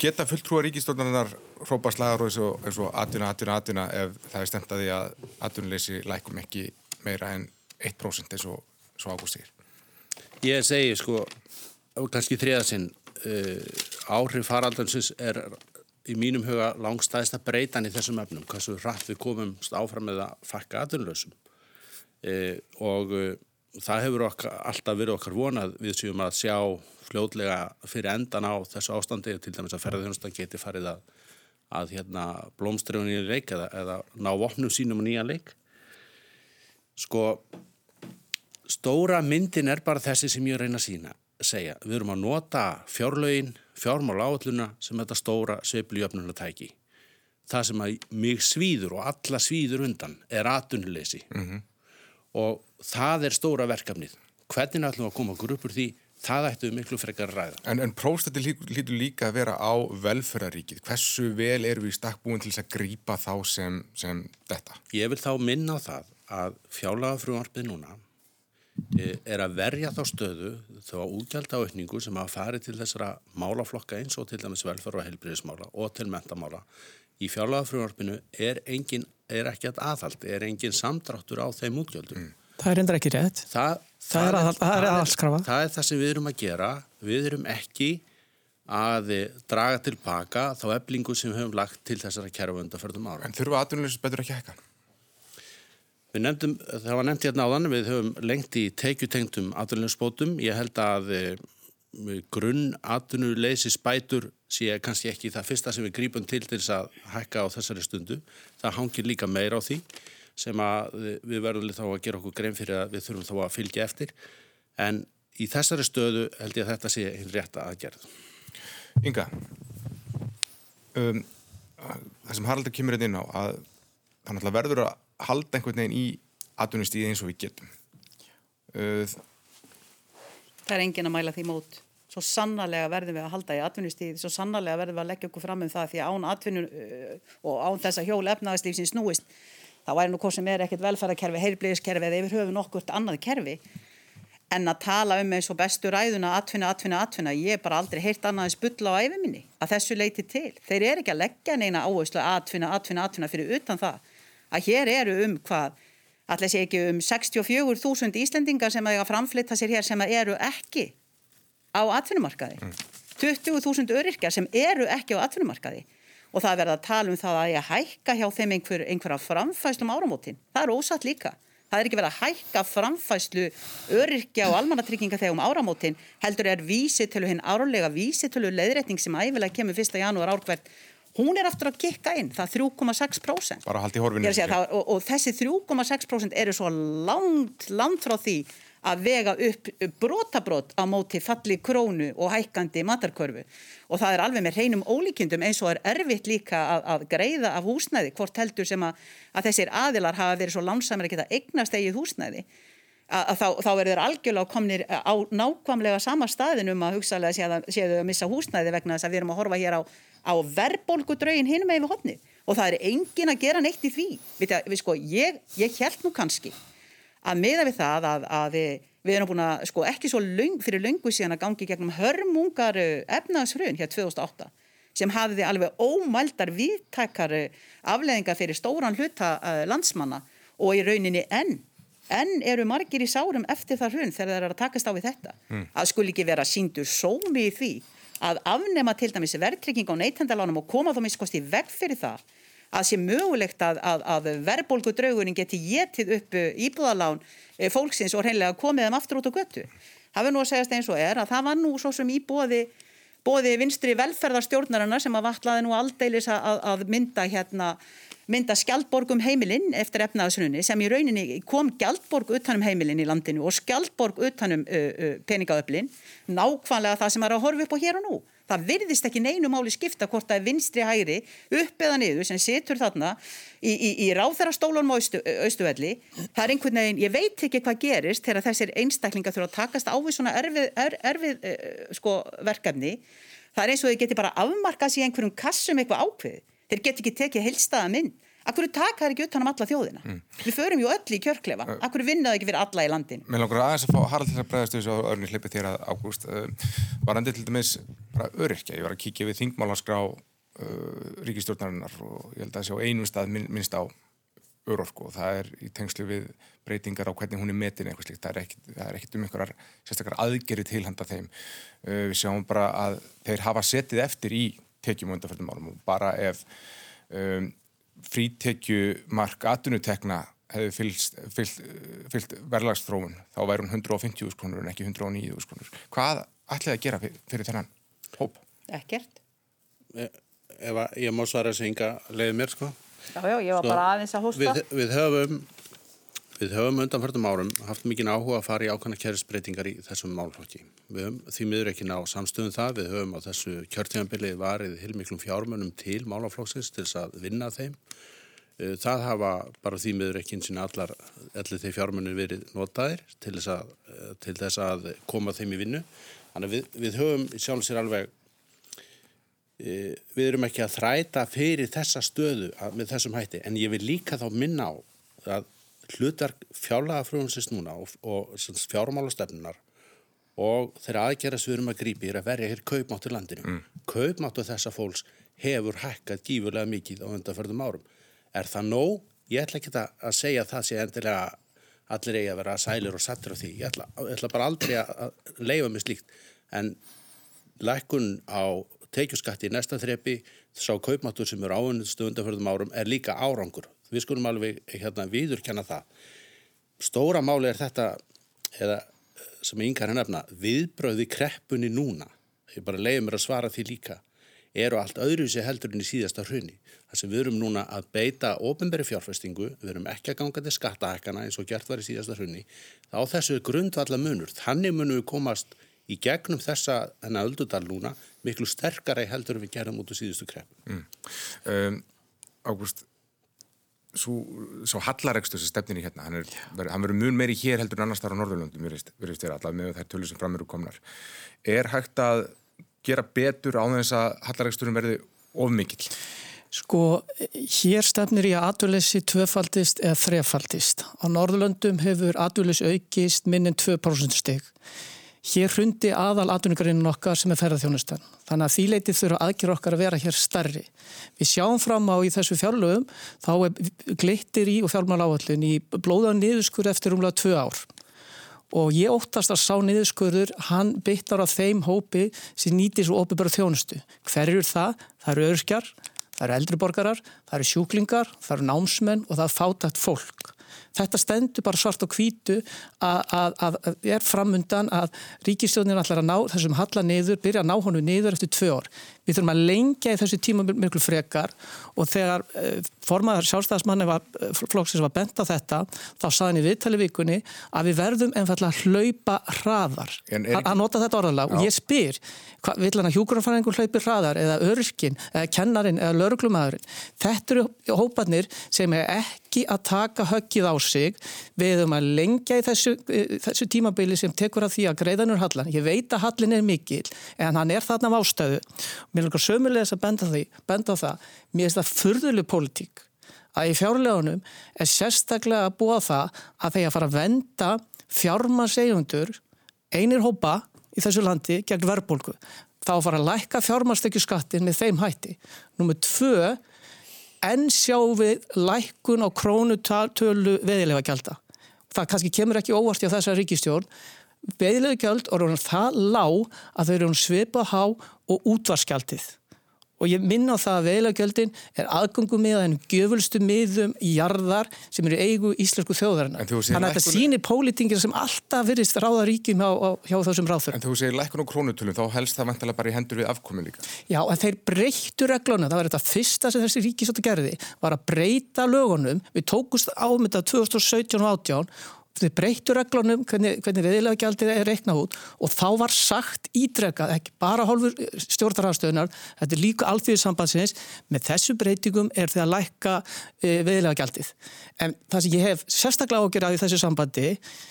geta fulltrúar ríkistofnarinnar hrópa slagar og eins og atvinna, atvinna, atvinna ef það er stemt að atvinnuleysi lækum ekki meira en 1% eins og, og ágústíðir? Ég segi sko, kannski þriðasinn, uh, áhrif faraldansins er í mínum huga langstæðist að breytan í þessum efnum, hversu rætt við komum áfram með að fakka aðunlösum uh, og uh, það hefur okkar, alltaf verið okkar vonað við séum að sjá fljóðlega fyrir endan á þessu ástandi til dæmis að ferðarþjónustan geti farið að, að hérna, blómstrefunni í leik eða, eða ná vopnum sínum nýja leik. Sko, stóra myndin er bara þessi sem ég reyna að sína, segja. Við erum að nota fjárlögin, fjármál áalluna sem þetta stóra sveiplujöfnuna tæki. Það sem að mig svíður og alla svíður undan er atunleysi mm -hmm. og það er stóra verkefnið. Hvernig ætlum við að koma okkur upp úr því Það ættu miklu frekar að ræða. En, en próstætti lítur líka að vera á velferðaríkið. Hversu vel eru við í stakkbúin til þess að grýpa þá sem, sem þetta? Ég vil þá minna á það að fjálagafrúarpið núna er að verja þá stöðu þá útgjald á aukningu sem að fari til þessara málaflokka eins og til dæmis velferð og heilbriðismála og til mentamála í fjárlagafrjóðarpinu er, er ekki að aðhald, er engin samdráttur á þeim útgjöldum. Mm. Það er endur ekki rétt. Það, það, það er, að, er aðhaldskrafa. Það er það sem við erum að gera. Við erum ekki að draga tilbaka þá eblingu sem við höfum lagt til þessara kjærafönda ára. En þurfa aðdunlega betur ekki ekki? Við nefndum, það var nefnt hérna áðan, við höfum lengt í teikjutengtum aðlunarspótum. Ég held að e, grunn aðlunuleysi spætur sé kannski ekki það fyrsta sem við grípum til til þess að hækka á þessari stundu. Það hangir líka meira á því sem að við verðum þá að gera okkur grein fyrir að við þurfum þá að fylgja eftir. En í þessari stöðu held ég að þetta sé hinn rétta aðgerð. Inga, um, það sem Haraldur kemur inn á að þannig að verður að halda einhvern veginn í atvinnustíði eins og við getum. Uh, Það er engin að mæla því mót. Svo sannarlega verðum við að halda í atvinnustíði svo sannarlega verðum við að leggja okkur fram um það því án atvinnu uh, og án þessa hjól efnaðarslífsins snúist þá væri nú hvað sem er ekkert velferðarkerfi, heilblíðiskerfi eða yfir höfu nokkurt annað kerfi en að tala um eins og bestu ræðuna atvinna, atvinna, atvinna, ég er bara aldrei heilt annað en spulla á æfi minni að þessu leiti til. Þeir eru ekki að leggja neina áherslu atvinna, atvinna, atvinna fyrir utan það að hér eru um hvað, allir sé ekki um 64.000 Íslendingar sem að framflytta sér hér sem eru ekki á atvinnumarkaði. Mm. 20.000 öryrkjar sem eru ekki á atvinnumarkaði og það verða að tala um það að ég hækka hjá þeim einhver, einhverja framfæslum áramótin. Það er ósatt líka. Það er ekki verið að hækka framfæslu öryrkja og almannatrygginga þegar um áramótin heldur er vísitölu hinn árlega vísitölu leðrætning sem æfilega kemur 1. janúar árkvært hún er aftur að kikka inn, það er 3,6%. Bara haldi horfinu. Og, og þessi 3,6% eru svo langt, langt frá því að vega upp brotabrót á móti falli krónu og hækkandi matarkörfu og það er alveg með hreinum ólíkjendum eins og er erfitt líka að, að greiða af húsnæði hvort heldur sem að, að þessir aðilar hafa verið svo langsamir að geta eignast eigið húsnæði að, að þá, þá verður algjörlega komnir á nákvæmlega sama staðinum að hugsalega séu þau að missa húsnæði vegna þess að við erum að horfa hér á á verðbólgudraugin hinn með yfir hodni og það er engin að gera neitt í því. Við, við sko, ég, ég held nú kannski að miða við það að, að við, við erum búin að sko ekki svo löng, fyrir löngu síðan að gangi gegnum hörmungar efnaðsfrun hér 2008 sem hafiði alveg ómældar viðtakar afleðinga fyrir stóran hluta uh, landsmanna og í rauninni enn. Enn eru margir í sárum eftir það hrun þegar það er að takast á við þetta. Mm. að skul ekki vera síndur sómi í því að afnema til dæmis verðtrygging á neytendalánum og koma þá miskosti veg fyrir það að sé mögulegt að, að, að verðbólgu draugurinn geti getið upp íbúðalán fólksins og hreinlega komið þeim aftur út á göttu. Það verður nú að segjast eins og er að það var nú svo sem í bóði bóði vinstri velferðarstjórnarana sem að vatlaði nú aldeilis að, að mynda hérna mynda skjaldborg um heimilinn eftir efnaðarsrunni sem í rauninni kom skjaldborg utanum heimilinn í landinu og skjaldborg utanum uh, uh, peningaöflin nákvæmlega það sem er að horfa upp á hér og nú. Það virðist ekki neinu máli skipta hvort það er vinstri hægri upp eða niður sem situr þarna í, í, í ráþærastólunum á austuvelli það er einhvern veginn, ég veit ekki hvað gerist þegar þessir einstaklingar þurfa að takast á við svona erfið, er, erfið uh, sko, verkefni. Það er eins og þau geti bara afmarkað sér einhverjum kassum eitthvað ákveð þeir get ekki tekið heilstaða mynd Akkur taka þær ekki utan um alla þjóðina? Mm. Við förum ju öll í kjörklefa. Akkur vinnaðu ekki fyrir alla í landin? Mér langar aðeins að fá Harald til að bregðast þessu á örni hlipið þér að ágúst. Uh, var endur til dæmis bara öryrkja. Ég var að kíkja við þingmálanskrá uh, ríkistjórnarinnar og ég held að sjá einum stað minn, minnst á örorku og það er í tengslu við breytingar á hvernig hún er metin eitthvað slíkt. Það er ekkit um einhverjar sérstakar aðgeri tilhanda þeim. Uh, við sjáum bara að þeir hafa setið eftir í tekjum undanfjöldum árum og bara ef um, frítekjumark atvinnutekna hefði fyllt, fyllt, fyllt verðlagsþróun þá væri hún 150 skonur en ekki 109 skonur. Hvað ætlaði að gera fyrir, fyrir þennan hóp? Ekkert. E, ef að ég má svara þessu ynga leiði mér sko. Já, já, ég var Svo, bara aðeins að hósta. Við, við höfum Við höfum undanförtum árum haft mikið áhuga að fara í ákvæmna kjærisbreytingar í þessum málflokki. Við höfum því miður ekki ná samstöðum það. Við höfum á þessu kjörtíðanbilið varið hilmiklum fjármönum til málaflokksins til þess að vinna þeim. Eh, það hafa bara því miður ekki eins og allar allir þeir fjármönir verið notaðir til þess, að, eh, til þess að koma þeim í vinnu. Þannig við, við höfum sjálf sér alveg eh, við erum ekki að þræta fyrir þessa stöðu með þessum hætti en ég vil líka þá minna á að hlutar fjárlega frumsins núna og, og fjármálastefnunar og þeirra aðgerðast við erum að grípi er að verja hér kaupmáttu landinu. Mm. Kaupmáttu þessa fólks hefur hækkað gífurlega mikið á undanförðum árum. Er það nóg? Ég ætla ekki að segja það sé endilega allir eigi að vera sælir og sattur á því. Ég ætla, ég ætla bara aldrei að leifa mig slíkt. En lækkun á teikjuskatti í næsta þrepi sá kaupmáttur sem eru áunnustu undanförðum árum er líka árangur við skulum alveg hérna, viðurkenna það. Stóra máli er þetta, eða sem yngar hennafna, viðbröði kreppunni núna, ég bara leiði mér að svara því líka, eru allt öðru sér heldur en í síðasta hrunni. Það sem við erum núna að beita ofinberi fjárfestingu, við erum ekki að ganga til skattahækana eins og gert var í síðasta hrunni, þá þessu er grundvalla munur. Þannig munum við komast í gegnum þessa hennar öldudal núna miklu sterkara heldur en við gerum út á síðustu krepp. Mm. Um, Ágúst, svo hallaregstur sem stefnir í hérna, hann, er, hann verður mjög meiri hér heldur en annars þar á Norðurlöndum allavega með þær tölur sem fram eru komnar er hægt að gera betur á þess að hallaregsturinn verði ofmikill? Sko, hér stefnir í að atvinnleysi tvöfaldist eða þrefaldist. Á Norðurlöndum hefur atvinnleys aukist minnin 2% stygg. Hér hrundi aðal atvinningarinn okkar sem er ferðarþjónustan. Þannig að því leitið þurfa aðgjör okkar að vera hér starri. Við sjáum fram á í þessu fjárlögum, þá er glittir í og fjármál áallin í blóðan niðurskur eftir umlega tvö ár. Og ég óttast að sá niðurskurður, hann byttar á þeim hópi sem nýtir svo bara þjónustu. Hver eru það? Það eru örskjar, það eru eldriborgarar, það eru sjúklingar, það eru námsmenn og það er fátætt fólk. Þetta stendur bara svart og hvítu að, að, að er framundan að ríkistjóðin ætlar að ná þessum halla niður, byrja að ná honu niður eftir tvö orð. Við þurfum að lengja í þessu tíma mjög frekar og þegar uh, formaður sjálfstæðismanni var, uh, flóksins var bent á þetta, þá saðin í viðtali vikunni að við verðum ennfallega að hlaupa hraðar. Að nota þetta orðalega og ég spyr, vil hann að hjúgrunarfæringur hlaupi hraðar eða örkin eða kennarin eða lauruglumæðurinn. Þetta eru hópanir sem er ekki að taka höggið á sig. Við höfum að lengja í þessu, þessu tímabili sem tekur að því að greiðanur hallan. Ég veit að hallin er mikil en hann er þarna á ástöðu Mér líka sömulegis að benda, því, benda á það. Mér finnst það fyrðuleg politík að í fjárlegunum er sérstaklega að búa það að þeir að fara að venda fjármansegjundur einir hópa í þessu landi gegn verðbólku. þá fara að lækka fjármarstekjuskattin með þeim hætti. Númið tvö, enn sjáum við lækkun á krónutölu veðilega gælda. Það kannski kemur ekki óvart í þessa ríkistjórn. Veðilega gæld er það lág að þau eru svipað há og útvarskjaldið og ég minna á það að veðlagjöldin er aðgöngum með þennum gjöfulstu miðum í jarðar sem eru eigu íslensku þjóðarinnar. Þannig að þetta sýnir pólitingir sem alltaf virðist ráða ríkjum á, á, hjá þessum ráður. En þú segir lækun og krónutölum, þá helst það vantilega bara í hendur við afkomin líka. Já, en þeir breyttu regluna, það var þetta fyrsta sem þessi ríkisóttu gerði, var að breyta lögunum, við tókust á með þetta 2017 og 2018 þau breyttu reglunum hvernig, hvernig viðlega gjaldið er reiknað út og þá var sagt ítrekkað, ekki bara hálfur stjórnarhafstöðunar, þetta er líka alþjóðissambandsins, með þessu breytingum er þið að lækka e, viðlega gjaldið. En það sem ég hef sérstaklega ágjörðað í þessu sambandi,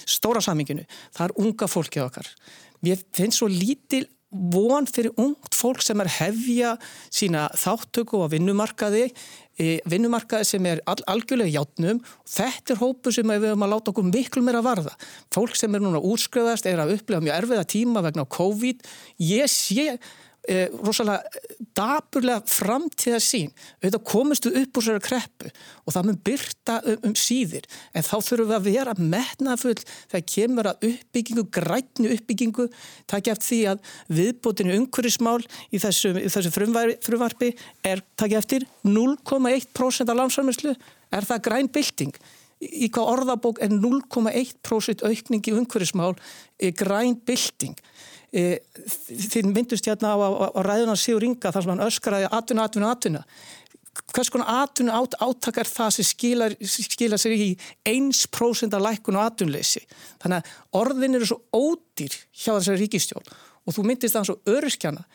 stóra saminginu, það er unga fólkið okkar. Mér finnst svo lítil von fyrir ungt fólk sem er hefja sína þáttöku á vinnumarkaði vinnumarkaði sem er al algjörlega játnum þetta er hópu sem við höfum að láta okkur miklu meira varða. Fólk sem er núna úrskröðast er að upplega mjög erfiða tíma vegna COVID. Ég sé e, rosalega daburlega framtíða sín auðvitað komistu upp úr sér kreppu og það mun byrta um, um síðir. En þá þurfum við að vera metnafull þegar kemur að uppbyggingu grætnu uppbyggingu. Takja eftir því að viðbótinu umhverjismál í þessu, í þessu frumvarfi er takja eftir 0,1% af landsarmesslu er það grænbylting í hvað orðabók er 0,1% aukning í umhverjismál grænbylting e, þið myndust hérna á, á, á ræðunar Sigur Inga þar sem hann öskraði atvinna, atvinna, atvinna hvers konar atvinna át, átak er það sem skilar, skilar sér í 1% af lækkun og atvinnleysi þannig að orðin eru svo ódýr hjá þessari ríkistjón og þú myndist það svo öryrkjana.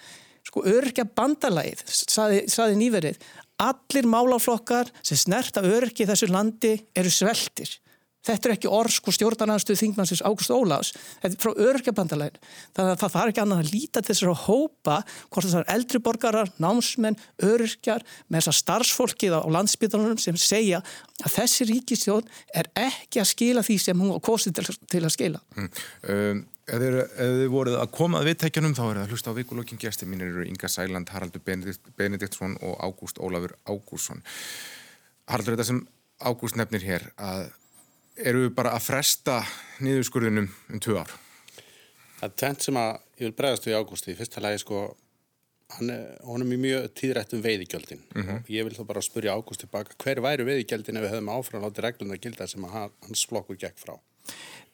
Sko öryrkja bandalæð saði, saði nýverið allir málaflokkar sem snerta öryrki í þessu landi eru sveltir Þetta er ekki orð sko stjórnarnarstöð þingmannsins Ágúst Óláfs, þetta er frá örkjabandalegin. Þannig að það þarf ekki annað að líta þessar að hópa hvort þessar eldri borgarar, námsmenn, örkjar með þessar starfsfólkið á landsbytunum sem segja að þessi ríkistjón er ekki að skila því sem hún kostið til, til að skila. Mm. Um, ef þið voruð að koma að viðtækjanum þá er það að hlusta á vikulokkin gæsti mínir eru Inga Sæland, Haraldur Benedikt, Benediktsson og Ágúst Ólafur Ágússon. Haraldur, þetta sem Ágúst nefnir hér að eru við bara að fresta nýðurskurðunum um tvö ár? Það er tvent sem að ég vil bregðast við ágústi. Í fyrsta lagi sko, hann er, er mjög tíðrætt um veiðigjöldin. Mm -hmm. Ég vil þá bara spurja ágúst tilbaka, hver væri veiðigjöldin ef við höfum áfram látið reglum að gilda sem að hans flokkur gekk frá?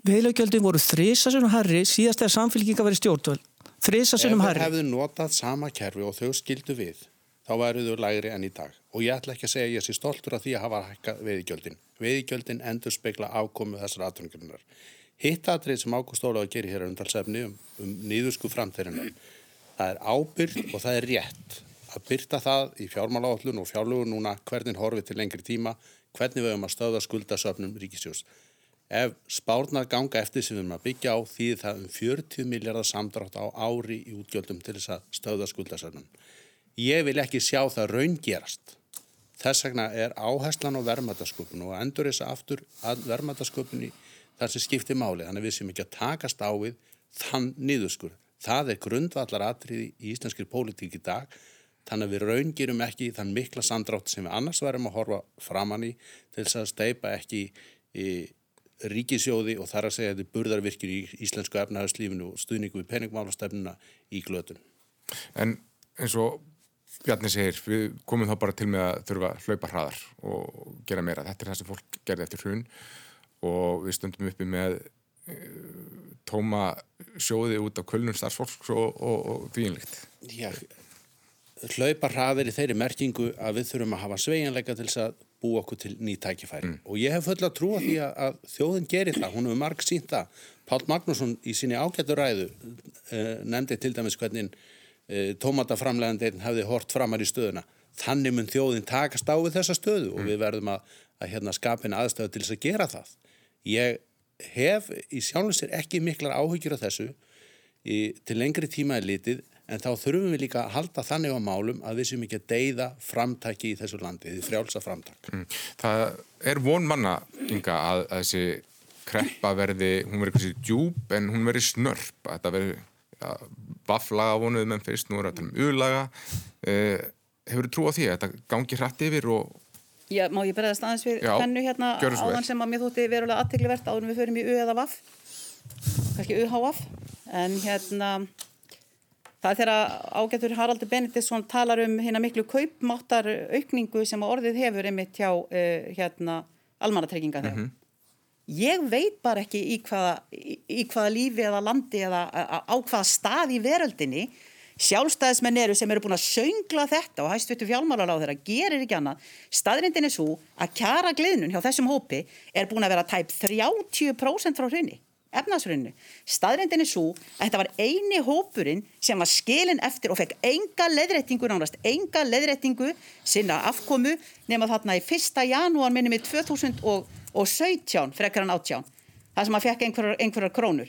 Veiðigjöldin voru þrísasunum herri síðast þegar samfélkinga verið stjórnvöld. Þrísasunum herri. Ef við hefðu notað sama kerfi og þau skildu við, þá væruðu lægri enn í dag. Og ég ætla ekki að segja að ég sé stoltur af því að hafa hækkað veiðigjöldin veiðgjöldin endur spekla ákomu þessar aðtunningunar. Hitt aðrið sem Ágúst Óláð gerir hér undalsefni um, um nýðusku framtærinnar, það er ábyrg og það er rétt að byrta það í fjármáláallun og fjárlugur núna hvernig horfið til lengri tíma, hvernig við höfum að stöða skuldasöfnum ríkisjós. Ef spárnar ganga eftir sem við höfum að byggja á því það um 40 miljardar samdrátt á ári í útgjöldum til þess að stöða skuldasöfnum. Ég vil ekki sjá það raungerast Þess vegna er áherslan á verðmætasköpun og endur þess aftur að verðmætasköpunni þar sem skiptir máli. Þannig við sem ekki að takast á við þann niðurskur. Það er grundvallar atriði í íslenskir pólitík í dag. Þannig að við raungirum ekki þann mikla sandrátt sem við annars verðum að horfa framann í til þess að steipa ekki í ríkisjóði og þar að segja þetta burðarvirkir í íslensku efnahagslífinu og stuðningu við peningmálastefnuna í glötun. En eins og Bjarni segir, við komum þá bara til með að þurfa að hlaupa hraðar og gera meira. Þetta er það sem fólk gerði eftir hrun og við stöndum uppi með e, tóma sjóði út af kölnum starfsfólks og, og, og þvíinlíkt. Já, hlaupa hraðir í þeirri merkingu að við þurfum að hafa sveiginleika til þess að búa okkur til ný tækifæri mm. og ég hef fulla að trúa því að, að þjóðin gerir það, hún hefur marg sínt það. Pál Magnússon í síni ágætturæðu eh, nefndi til dæmis hvernig e, tómataframlegandin hefði hort framar í stöðuna. Þannig mun þjóðin takast á við þessa stöðu og við verðum að, að hérna, skapina aðstöðu til þess að gera það. Ég hef í sjálfinsir ekki miklar áhyggjur af þessu í, til lengri tíma er litið en þá þurfum við líka að halda þannig á málum að við sem ekki að deyða framtæki í þessu landi, því frjálsa framtæk. Mm. Það er von manna, Inga, að, að þessi kreppa verði, hún verði sér djúb en hún verði snörp, að þetta verði ja, vafflaga vonuðum en fyrst, nú er þetta um U-laga. Uh, hefur þú trú á því að þetta gangi hrætt yfir og... Já, má ég berðast aðeins við hennu hérna áðan sem að mér þútti verulega aðteglivert áður við förum í U eða vaff, kannski UHF, en hérna það er þegar ágættur Haraldur Benediktsson talar um hérna miklu kaupmáttar aukningu sem orðið hefur einmitt hjá uh, hérna almannatrygginga þegar. Mm -hmm. Ég veit bara ekki í hvaða, í, í hvaða lífi eða landi eða á hvaða stað í veröldinni sjálfstæðismenn eru sem eru búin að söngla þetta og hæstuttu fjálmálar á þeirra gerir ekki annað. Staðrindin er svo að kjara gliðnun hjá þessum hópi er búin að vera tæp 30% frá hrunni efnaðsrunnu. Staðrindin er svo að þetta var eini hópurinn sem var skilin eftir og fekk enga leðrættingu nánast, enga leðrættingu sinna afkomu nema þarna í fyrsta janúar minnum í 2017 frekar hann áttján. Það sem að fekk einhverjar, einhverjar krónur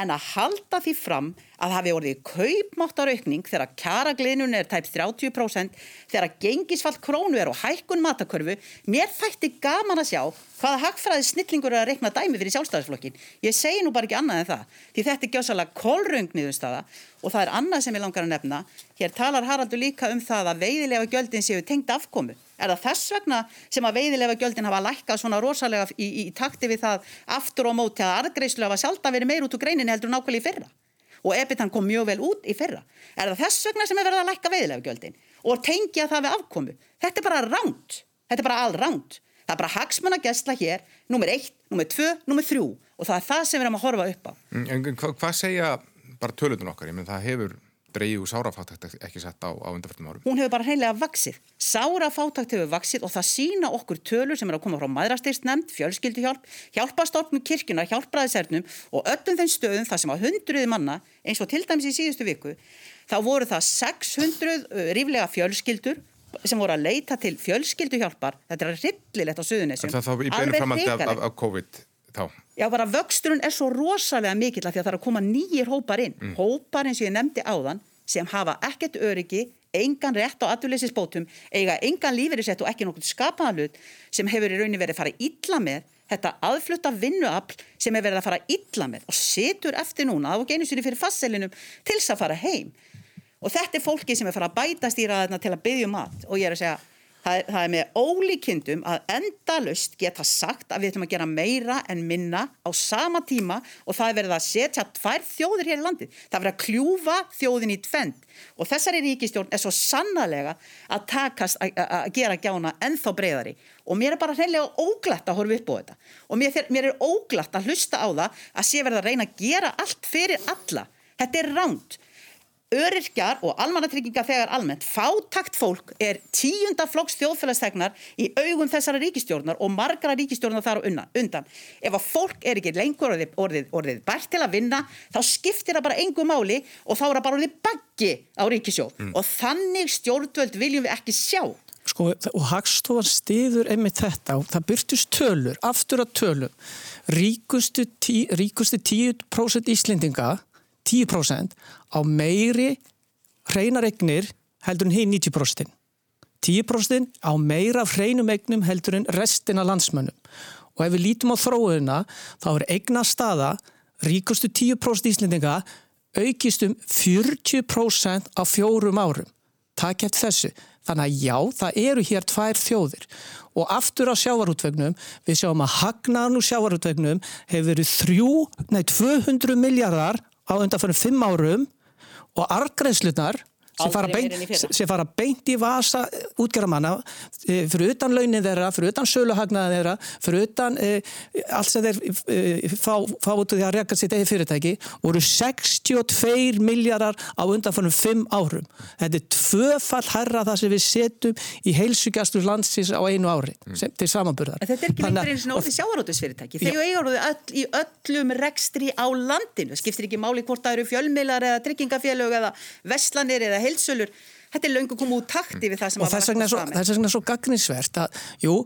en að halda því fram að hafi orðið kaupmáttaraukning þegar kjaragliðnun er tæpt 30% þegar gengisfall krónu er og hækkun matakörfu, mér þætti gaman að sjá hvaða hagfræði snillingur er að rekna dæmi fyrir sjálfstæðisflokkin. Ég segi nú bara ekki annað en það, því þetta er gjásalega kólröngniðustada og það er annað sem ég langar að nefna. Hér talar Haraldur líka um það að veiðilega gjöldin séu tengt afkomu. Er það þess vegna sem að veiðilega gjöldin hafa lækkað svona rosalega í, í, í takti við það aftur og móti að arðgreyslu hafa sjálf að veri meir út úr greininni heldur nákvæmlega í fyrra? Og ebitan kom mjög vel út í fyrra. Er það þess vegna sem er verið að lækka veiðilega gjöldin? Og tengja það við afkomu. Þetta er bara ránt. Þetta er bara all ránt. Það er bara hagsmann að gæsla hér, nummer 1, nummer 2, nummer 3 og það er það sem við erum að horfa upp á. Mm, en hvað hva segja bara tölutun okkar? Ég menn það hefur dreigju sárafátakt ekki sett á, á undarfættum árum. Hún hefur bara hreinlega vaksið. Sárafátakt hefur vaksið og það sína okkur tölur sem er að koma frá maðurastyrstnemnd, fjölskylduhjálp, hjálpastofnum kirkuna, hjálpbræðisernum og öllum þeim stöðum þar sem á hundruði manna, eins og til dæmis í síðustu viku, þá voru það 600 ríflega fjölskyldur sem voru að leita til fjölskylduhjálpar. Þetta er rillilegt á suðunisum. Það þá í beinu framhaldi af, af, af COVID þá? Já, bara vöxturinn er svo rosalega mikill að því að það er að koma nýjir hópar inn. Mm. Hópar eins og ég nefndi áðan sem hafa ekkert öryggi, engan rétt á aðurleysisbótum, eiga engan lífeyrisett og ekki nokkur skapaðalut sem hefur í raunin verið að fara illa með þetta aðflutta vinnuafl sem hefur verið að fara illa með og setur eftir núna á geinusýri fyrir fastselinum til þess að fara heim. Og þetta er fólki sem er fara að bæta stýraðarna til að byggja um mat og ég er að segja Það er, það er með ólíkindum að endalust geta sagt að við ætlum að gera meira en minna á sama tíma og það er verið að setja tvær þjóðir hér í landi. Það er verið að kljúfa þjóðin í tvend og þessari ríkistjórn er svo sannlega að takast að gera gjána ennþá breyðari og mér er bara hreinlega óglætt að horfa upp á þetta og mér, mér er óglætt að hlusta á það að sé verið að reyna að gera allt fyrir alla. Þetta er ránt öryrkjar og almannatrygginga þegar almennt fátakt fólk er tíunda flokks þjóðfélagstegnar í augum þessara ríkistjórnar og margra ríkistjórnar þar undan. Ef að fólk er ekki lengur orðið, orðið, orðið bært til að vinna þá skiptir það bara engu máli og þá er það bara orðið baggi á ríkisjóð mm. og þannig stjórnvöld viljum við ekki sjá. Sko og Hagstofan stiður einmitt þetta og það byrtust tölur, aftur að tölum ríkustu, tí, ríkustu 10% íslendinga 10% á meiri hreinaregnir heldur en hinn 90%. 10% á meira hreinum egnum heldur en restina landsmönnum. Og ef við lítum á þróuna þá er egna staða ríkustu 10% íslendinga aukist um 40% á fjórum árum. Takk eftir þessu. Þannig að já, það eru hér tvær þjóðir og aftur á sjávarútvegnum, við sjáum að hagnaðan úr sjávarútvegnum hefur verið þrjú, nei 200 miljardar á undanfærum fimm árum og argrænslunar sem fara, beint, sem fara beint í vasa útgjaramanna e, fyrir utan launin þeirra, fyrir utan söluhagnaða þeirra, fyrir utan e, allt sem þeir e, fá, fá út því að reyka sitt eða fyrirtæki voru 62 miljardar á undanfannum 5 árum. Þetta er tvöfall herra það sem við setjum í heilsugjastur landsins á einu ári mm. sem, til samanburðar. En þetta er ekki lengur eins og nóði sjávarótusfyrirtæki. Þegar ég eru öll, í öllum rekstri á landinu, skiptir ekki máli hvort það eru fjölmiðlar eða tryggingafélög eða vestlanir eða heilsölur þetta er löngu komið úr takti við það sem og að vera og þess vegna er svo gagninsvert að jú,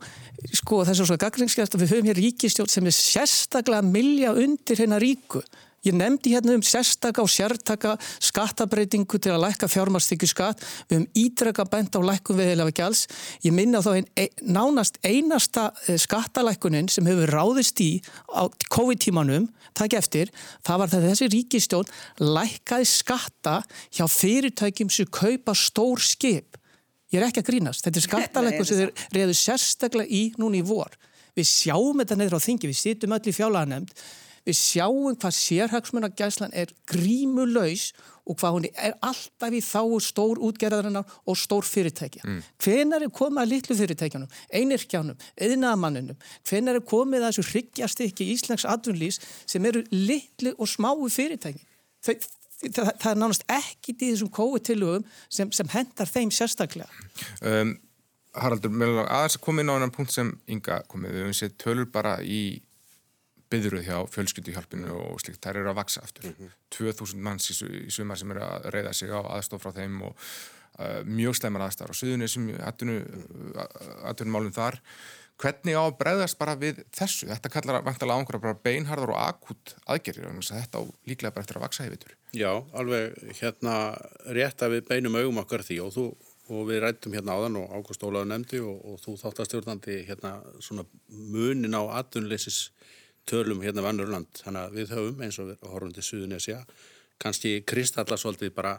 sko þess að svo gagninsvert að við höfum hér ríkistjórn sem er sérstaklega milja undir hérna ríku Ég nefndi hérna um sérstaka og sértaka skattabreitingu til að lækka fjármarsþykju skatt. Við höfum ídrega bent á lækkun viðheila gæls. Ég minna þá einn ein, nánast einasta eh, skattalækkunin sem hefur ráðist í á COVID-tímanum, takk eftir, það var það þessi ríkistjón lækkaði skatta hjá fyrirtækjum sem kaupa stór skip. Ég er ekki að grínast. Þetta er skattalækkun sem þeir reyðu sérstaklega í núni í vor. Við sjáum þetta neyður á þingi, við sittum öll í fjálaðanemnd Við sjáum hvað sérhagsmunagæslan er grímulaus og hvað hún er alltaf í þá stór útgerðarinnar og stór fyrirtækja. Mm. Hvenar er komið að litlu fyrirtækjanum, einirkjánum, eðinamanninum? Hvenar er komið að þessu hryggjast ekki í Íslands atvinnlýs sem eru litlu og smáu fyrirtæki? Þau, það, það er nánast ekkit í þessum kóutilugum sem, sem hendar þeim sérstaklega. Um, Haraldur, aðeins að koma inn á einhvern punkt sem Inga komið, við hefum séð tölur bara í byðruð hjá fjölskylduhjálpinu og slikt, þær eru að vaksa aftur. Mm -hmm. 2000 manns í, í sumar sem eru að reyða sig á aðstof frá þeim og uh, mjög sleimar aðstæðar á suðunni sem aðtunumálum þar. Hvernig á að breyðast bara við þessu? Þetta kallar vantalega ángur að bara beinharðar og akut aðgerðir, þetta á líklega bara eftir að vaksa yfir. Já, alveg hérna rétt að við beinum augum okkar því og þú og við rættum hérna áðan og Ágúst Ólaður nefndi og, og þú þáttastjórnandi hérna svona munin á aðunleysis tölum hérna vannurland þannig að við höfum eins og horfum til Suðunesja kannski kristalla svolítið bara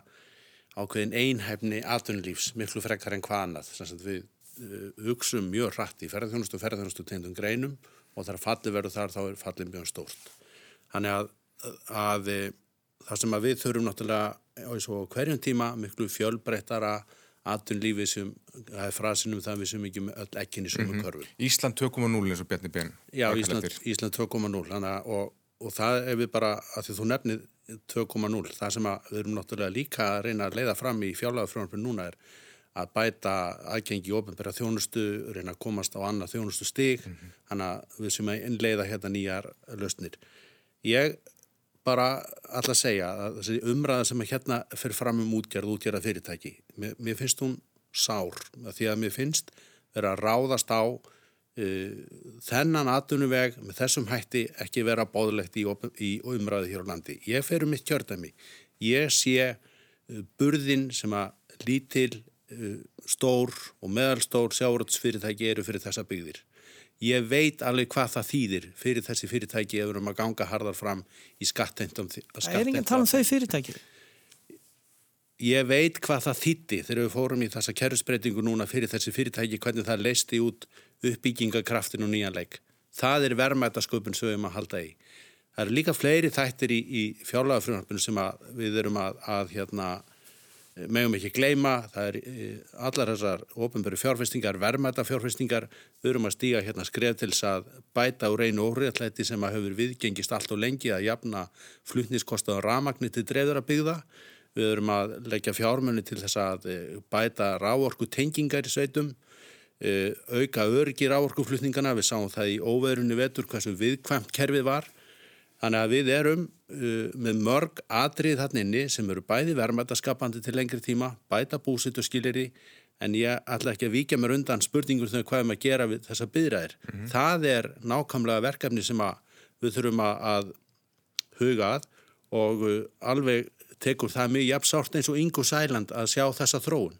ákveðin einhæfni aðtunlífs miklu frekar en hvað annað. Við uh, hugsum mjög hratt í ferðarþjónustu ferðarþjónustu tegndum greinum og þar falli verður þar þá er fallin mjög stórt. Þannig að, að það sem að við þurfum náttúrulega og hverjum tíma miklu fjölbreyttara aðtunlífi sem, það er frasinum það við sem ekki með öll ekkinni sem við körfum. Ísland 2.0 eins og Bjarni Ben. Já, Ísland, Ísland 2.0 og, og það er við bara, að því þú nefnið 2.0, það sem við erum náttúrulega líka að reyna að leiða fram í fjálagafrjónarfinn núna er að bæta aðgengi í ofnbæra þjónustu, reyna að komast á annað þjónustu stig, mm -hmm. þannig að við sem að innleiða hérna nýjar lausnir. Ég bara alltaf segja að þessi umræða sem er hérna fyrir fram um útgerð, útgerða fyrirtæki, mér, mér finnst hún sár, því að mér finnst vera að ráðast á uh, þennan atunuveg með þessum hætti ekki vera bóðlegt í, í umræði hér á landi. Ég fer um mitt kjördæmi, ég sé uh, burðin sem að lítil, uh, stór og meðalstór sjáuröldsfyrirtæki eru fyrir þessa byggðir ég veit alveg hvað það þýðir fyrir þessi fyrirtæki ef við erum að ganga harðar fram í skatteindum Það er enginn tala um þau fyrirtæki. Ég veit hvað það þýtti þegar við fórum í þessa kerfsbreytingu núna fyrir þessi fyrirtæki hvernig það leisti út uppbyggingakraftin og nýjanleik það er verðmætasköpun sem við erum að halda í. Það eru líka fleiri þættir í, í fjárlagafrjónarpunum sem við erum að, að hérna meðum ekki gleyma, það er eh, allar þessar ofinbæri fjárfestingar, verðmæta fjárfestingar, við erum að stíga hérna skref til þess að bæta úr einu óriðatlæti sem að hefur viðgengist allt og lengi að jafna flutniskostaður ramagni til dreifður að byggða. Við erum að leggja fjármunni til þess að eh, bæta ráorku tengingar í sveitum, eh, auka örgir ráorkuflutningana, við sáum það í óveðrunni vetur hversu viðkvæmt kerfið var Þannig að við erum uh, með mörg atrið þarna inni sem eru bæði verðmættaskapandi til lengri tíma, bæta búsitt og skilir í, en ég ætla ekki að vika mér undan spurningur þegar hvað er maður að gera við þessa byðræðir. Mm -hmm. Það er nákvæmlega verkefni sem við þurfum að huga að og uh, alveg tekur það mjög jafnsárt eins og yngu sæland að sjá þessa þróun.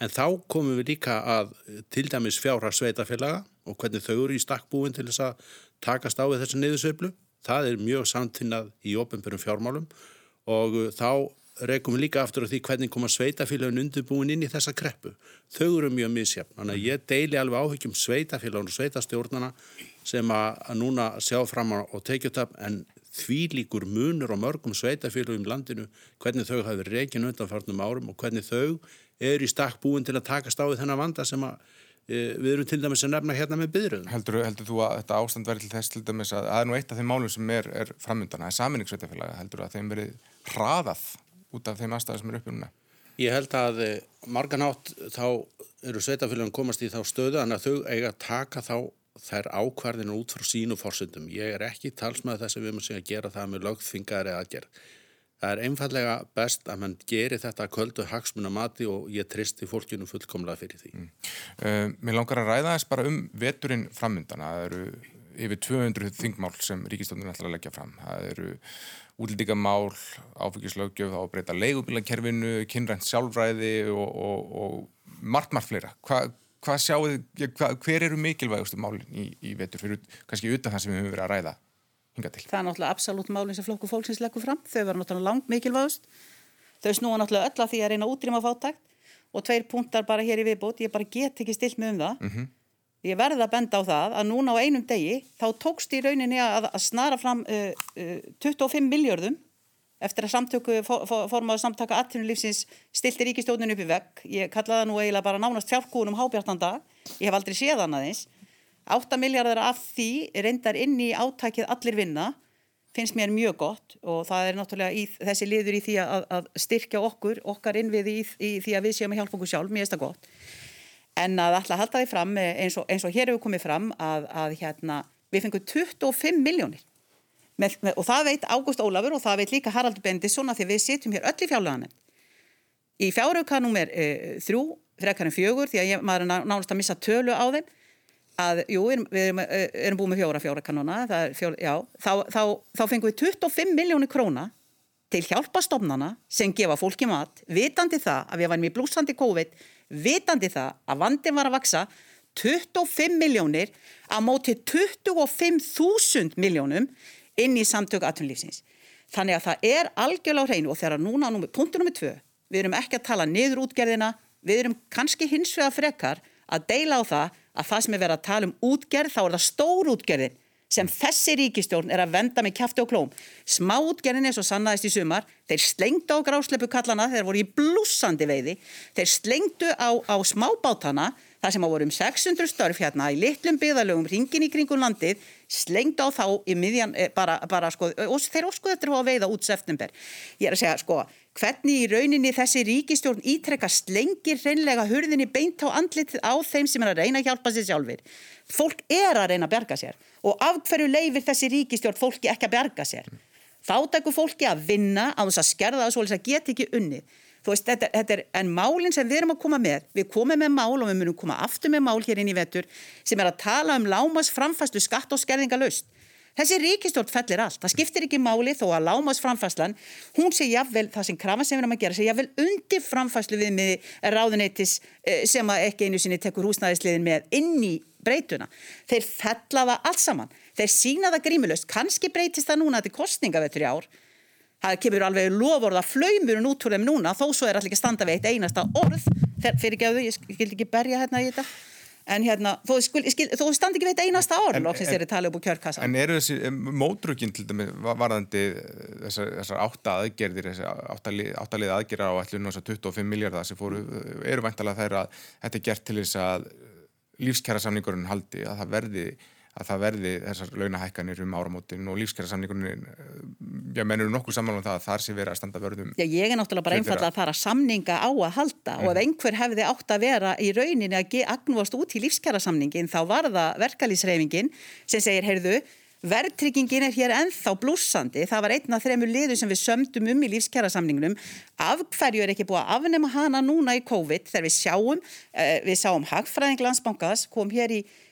En þá komum við líka að til dæmis fjárhags sveitafélaga og hvernig þau eru í stakkbúin til þess að takast á við þessu niðursveiflu Það er mjög samtinnað í ofnbjörnum fjármálum og uh, þá rekum við líka aftur á því hvernig koma sveitafélagin undirbúin inn í þessa kreppu. Þau eru mjög misjafn, þannig að ég deili alveg áhyggjum sveitafélagin og sveitastjórnana sem að núna sjá fram á teikjötab en því líkur munur og mörgum sveitafélagum í landinu hvernig þau hafi reygin undanfarnum árum og hvernig þau eru í stakk búin til að takast á þennan vanda sem að við erum til dæmis að nefna hérna með byðröðum. Heldur, heldur þú að þetta ástand verður til þess til dæmis að það er nú eitt af þeim málum sem er, er framöndan, það er saminningsveitafélagi, heldur að þeim verið hraðað út af þeim aðstæðar sem eru uppið núna? Ég held að eh, marganátt þá eru sveitafélagin komast í þá stöðu en að þau eiga að taka þá þær ákvarðinu út frá sínu fórsöndum. Ég er ekki talsmað þess að við erum að gera það með lögþvingaðri aðgerð. Það er einfallega best að mann geri þetta kvöldu hagsmuna mati og ég tristi fólkinu fullkomlega fyrir því. Mm. Uh, mér langar að ræða þess bara um veturinn framöndan. Það eru yfir 200 þingmál sem ríkistofnun ætlar að leggja fram. Það eru útlýtingamál, áfengislaugjöf, þá breyta leigubílakerfinu, kynrænt sjálfræði og, og, og margt margt fleira. Hva, hvað sjáu þið, hver eru mikilvægustu málinn í, í vetur fyrir kannski utan það sem við höfum verið að ræða hinga til? Það er náttúrulega absolutt málinn sem flokku fólksins leggur fram. Þau verður náttúrulega langt mikilvægust. Þau snúa náttúrulega öll að því að reyna að útrýma fátækt og tveir punktar bara hér í viðbót. Ég bara get ekki stilt mig um það. Mm -hmm. Ég verði að benda á það að núna á einum degi þá tókst í rauninni að, að snara fram uh, uh, 25 miljardum eftir að samtöku, for, for, formáðu samtaka atvinnulífsins stilti ríkistjóðinu upp í vegg. Ég kallaði það nú eiginlega bara nánast fjárkúnum hábjartanda. Ég hef aldrei séð hann aðeins. 8 miljardar af því reyndar inn í átækið allir vinna finnst mér mjög gott og það er náttúrulega í, þessi liður í því að, að styrkja okkur, okkar innviði í, í því að við séum að hjálpa okkur sjálf, mér finnst það gott. En að alltaf halda því fram eins og, eins og hér hefur komið fram að, að hérna, við fengum 25 miljónir með, með, og það veit Ágúst Ólafur og það veit líka Haraldur Bendisson að því við sitjum hér öll í fjárleganin. Í fjáraukanum er e, þrjú, frekarinn fjögur því að ég, maður er nánast að missa tölu á þeim að, jú, við erum, erum búið með fjóra fjóra kanona, fjóra, þá, þá, þá fengum við 25 miljónir króna til hjálpastofnana sem gefa fólki mat, vitandi það að við varum í blúsandi COVID, vitandi það að vandin var að vaksa, 25 miljónir að móti 25.000 miljónum inn í samtöku aðtunlýfsins. Þannig að það er algjörlega á hreinu og þegar núna, punktur nummið tvö, við erum ekki að tala niður útgerðina, við erum kannski hins vega frekar að deila á það að það sem er verið að tala um útgerð þá er það stór útgerðin sem þessi ríkistjórn er að venda með kæfti og klóm. Smá útgerðin er svo sannaðist í sumar, þeir slengdu á grásleipu kallana, þeir voru í blúsandi veiði, þeir slengdu á, á smábátana, það sem á voru um 600 störf hérna í litlum byggðalögum, ringin í kringum landið, slengdu á þá í miðjan, eh, bara, bara sko, og þeir óskuðu eftir að veiða út september. Ég er að segja, sko, Hvernig í rauninni þessi ríkistjórn ítrekka slengir hreinlega hurðinni beint á andlitið á þeim sem er að reyna að hjálpa sér sjálfur. Fólk er að reyna að berga sér og af hverju leifir þessi ríkistjórn fólki ekki að berga sér? Þá tekur fólki að vinna á þess að skerða það svo að það get ekki unni. Veist, þetta, þetta er en málinn sem við erum að koma með. Við komum með mál og við munum koma aftur með mál hér inn í vetur sem er að tala um lámas framfæstu skatt og skerðingalöst. Þessi ríkistjórn fellir allt, það skiptir ekki máli þó að lámas framfæslan, hún sé jáfnvel, það sem krafa sem við erum að gera, sé jáfnvel undir framfæslu við með ráðuneytis eh, sem ekki einu sinni tekur húsnæðisliðin með inn í breytuna. Þeir fella það allt saman, þeir sína það grímulöst, kannski breytist það núna til kostningavettur í ár, það kemur alveg lofórða flaumurinn út úr þeim núna, þó svo er allir ekki standa við eitt einasta orð, fyrir ekki að þau, ég skildi ekki berja hérna í þetta. En hérna, þó, skil, skil, þó standi ekki veit einasta ár loksins þeirri tala upp úr kjörkassa. En eru þessi mótrukinn til dæmi varðandi þessar, þessar átta aðgerðir þessar áttalið aðgerðar á þessar 25 miljardar sem fóru eru væntalega þeirra að þetta er gert til þess að lífskjæra samningurinn haldi að það verði að það verði þessar launahækkanir um áramótin og lífskjærasamningunin já, mennur nokkuð saman um það að þar sé verið að standa vörðum. Já, ég er náttúrulega bara einfallega að fara samninga á að halda mm. og ef mhm. einhver hefði átt að vera í rauninni að agnúast út í lífskjærasamningin þá var það verkalýsreifingin sem segir, heyrðu, verðtryggingin er hér enþá blúsandi, það var einna þremur liður sem við sömdum um í lífskjærasamningunum, af hverju er ekki búið að afnema hana núna í COVID þegar við sjáum, eh, við sáum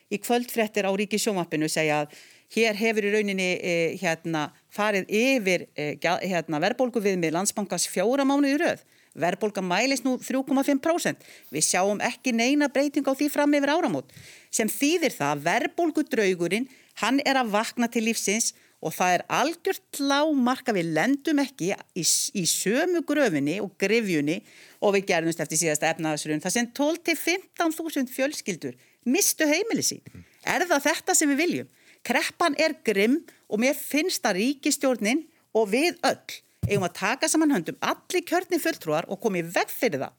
Í í kvöldfrettir á Ríki sjómappinu segja að hér hefur í rauninni eh, hérna, farið yfir eh, hérna, verðbólgu við með landsbankars fjóra mánuði rauð. Verðbólga mælist nú 3,5%. Við sjáum ekki neina breyting á því fram yfir áramót sem þýðir það að verðbólgudraugurinn hann er að vakna til lífsins og það er algjört lámarka við lendum ekki í, í sömu gröfinni og grifjunni og við gerðumst eftir síðasta efnaðasrun það sem 12-15.000 fjölskyldur mistu heimili sín. Er það þetta sem við viljum? Kreppan er grimm og mér finnst að ríkistjórnin og við öll eigum að taka saman höndum allir kjörni fulltrúar og komið veg fyrir það.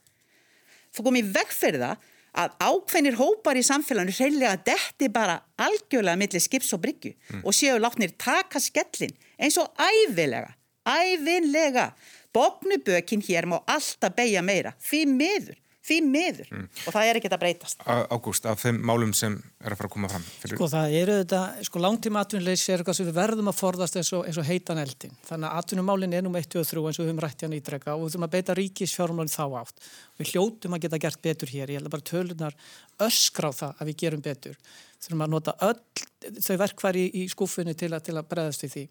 Þú komið veg fyrir það að ákveðnir hópar í samfélaginu reyðilega detti bara algjörlega millir skips og bryggju mm. og séu látnir taka skellin eins og æfilega, æfinlega. Bóknubökin hér má alltaf beigja meira, því miður því miður. Mm. og það er ekkert að breytast. Ágúst, af þeim málum sem er að fara að koma fram fyrir... Sko það eru þetta, sko langtíma atvinnuleysi er eitthvað sem við verðum að forðast eins og, eins og heitan eldin, þannig að atvinnumálin er nú með 1 og 3 eins og við höfum rætt hérna ídrega og við þurfum að beita ríkisfjármálin þá átt. Við hljótum að geta gert betur hér, ég held að bara tölunar öskra á það að við gerum betur. Þurfum að nota öll þau verkværi í, skúfunni til, til að bregðast við því.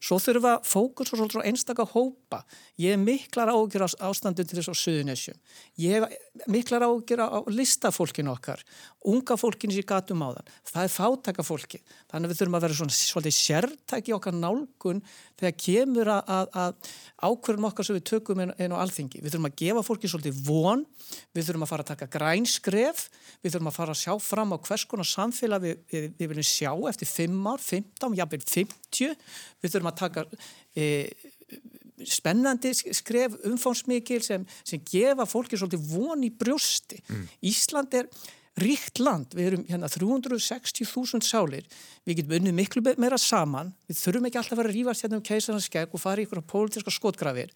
Svo þurfa fókus og svolítið einstakka hópa. Ég er miklar ágjur á ástandun til þess á suðunessjum. Ég er miklar ágjur á listafólkinu okkar, unga fólkinu sem ég gatum á þann. Það er fátaka fólki. Þannig að við þurfum að vera svona svolítið sértæki okkar nálgun þegar kemur að, að, að ákverðum okkar sem við tökum einn á alþingi. Við þurfum að gefa fólki svolítið von, við þurfum að fara að taka grænskref, við þurfum að fara að sjá fram á hvers konar samfélag við, við, við sjá eftir 5 ár, 15, jáfnveg 50. Við þurfum að taka e, spennandi skref umfánsmikil sem, sem gefa fólki svolítið von í brjósti. Mm. Ísland er ríkt land, við erum hérna 360.000 sálir, við getum unnið miklu meira saman, við þurfum ekki alltaf að vera að rífast hérna um keisarnas skegg og fara í á pólitíska skotgrafir,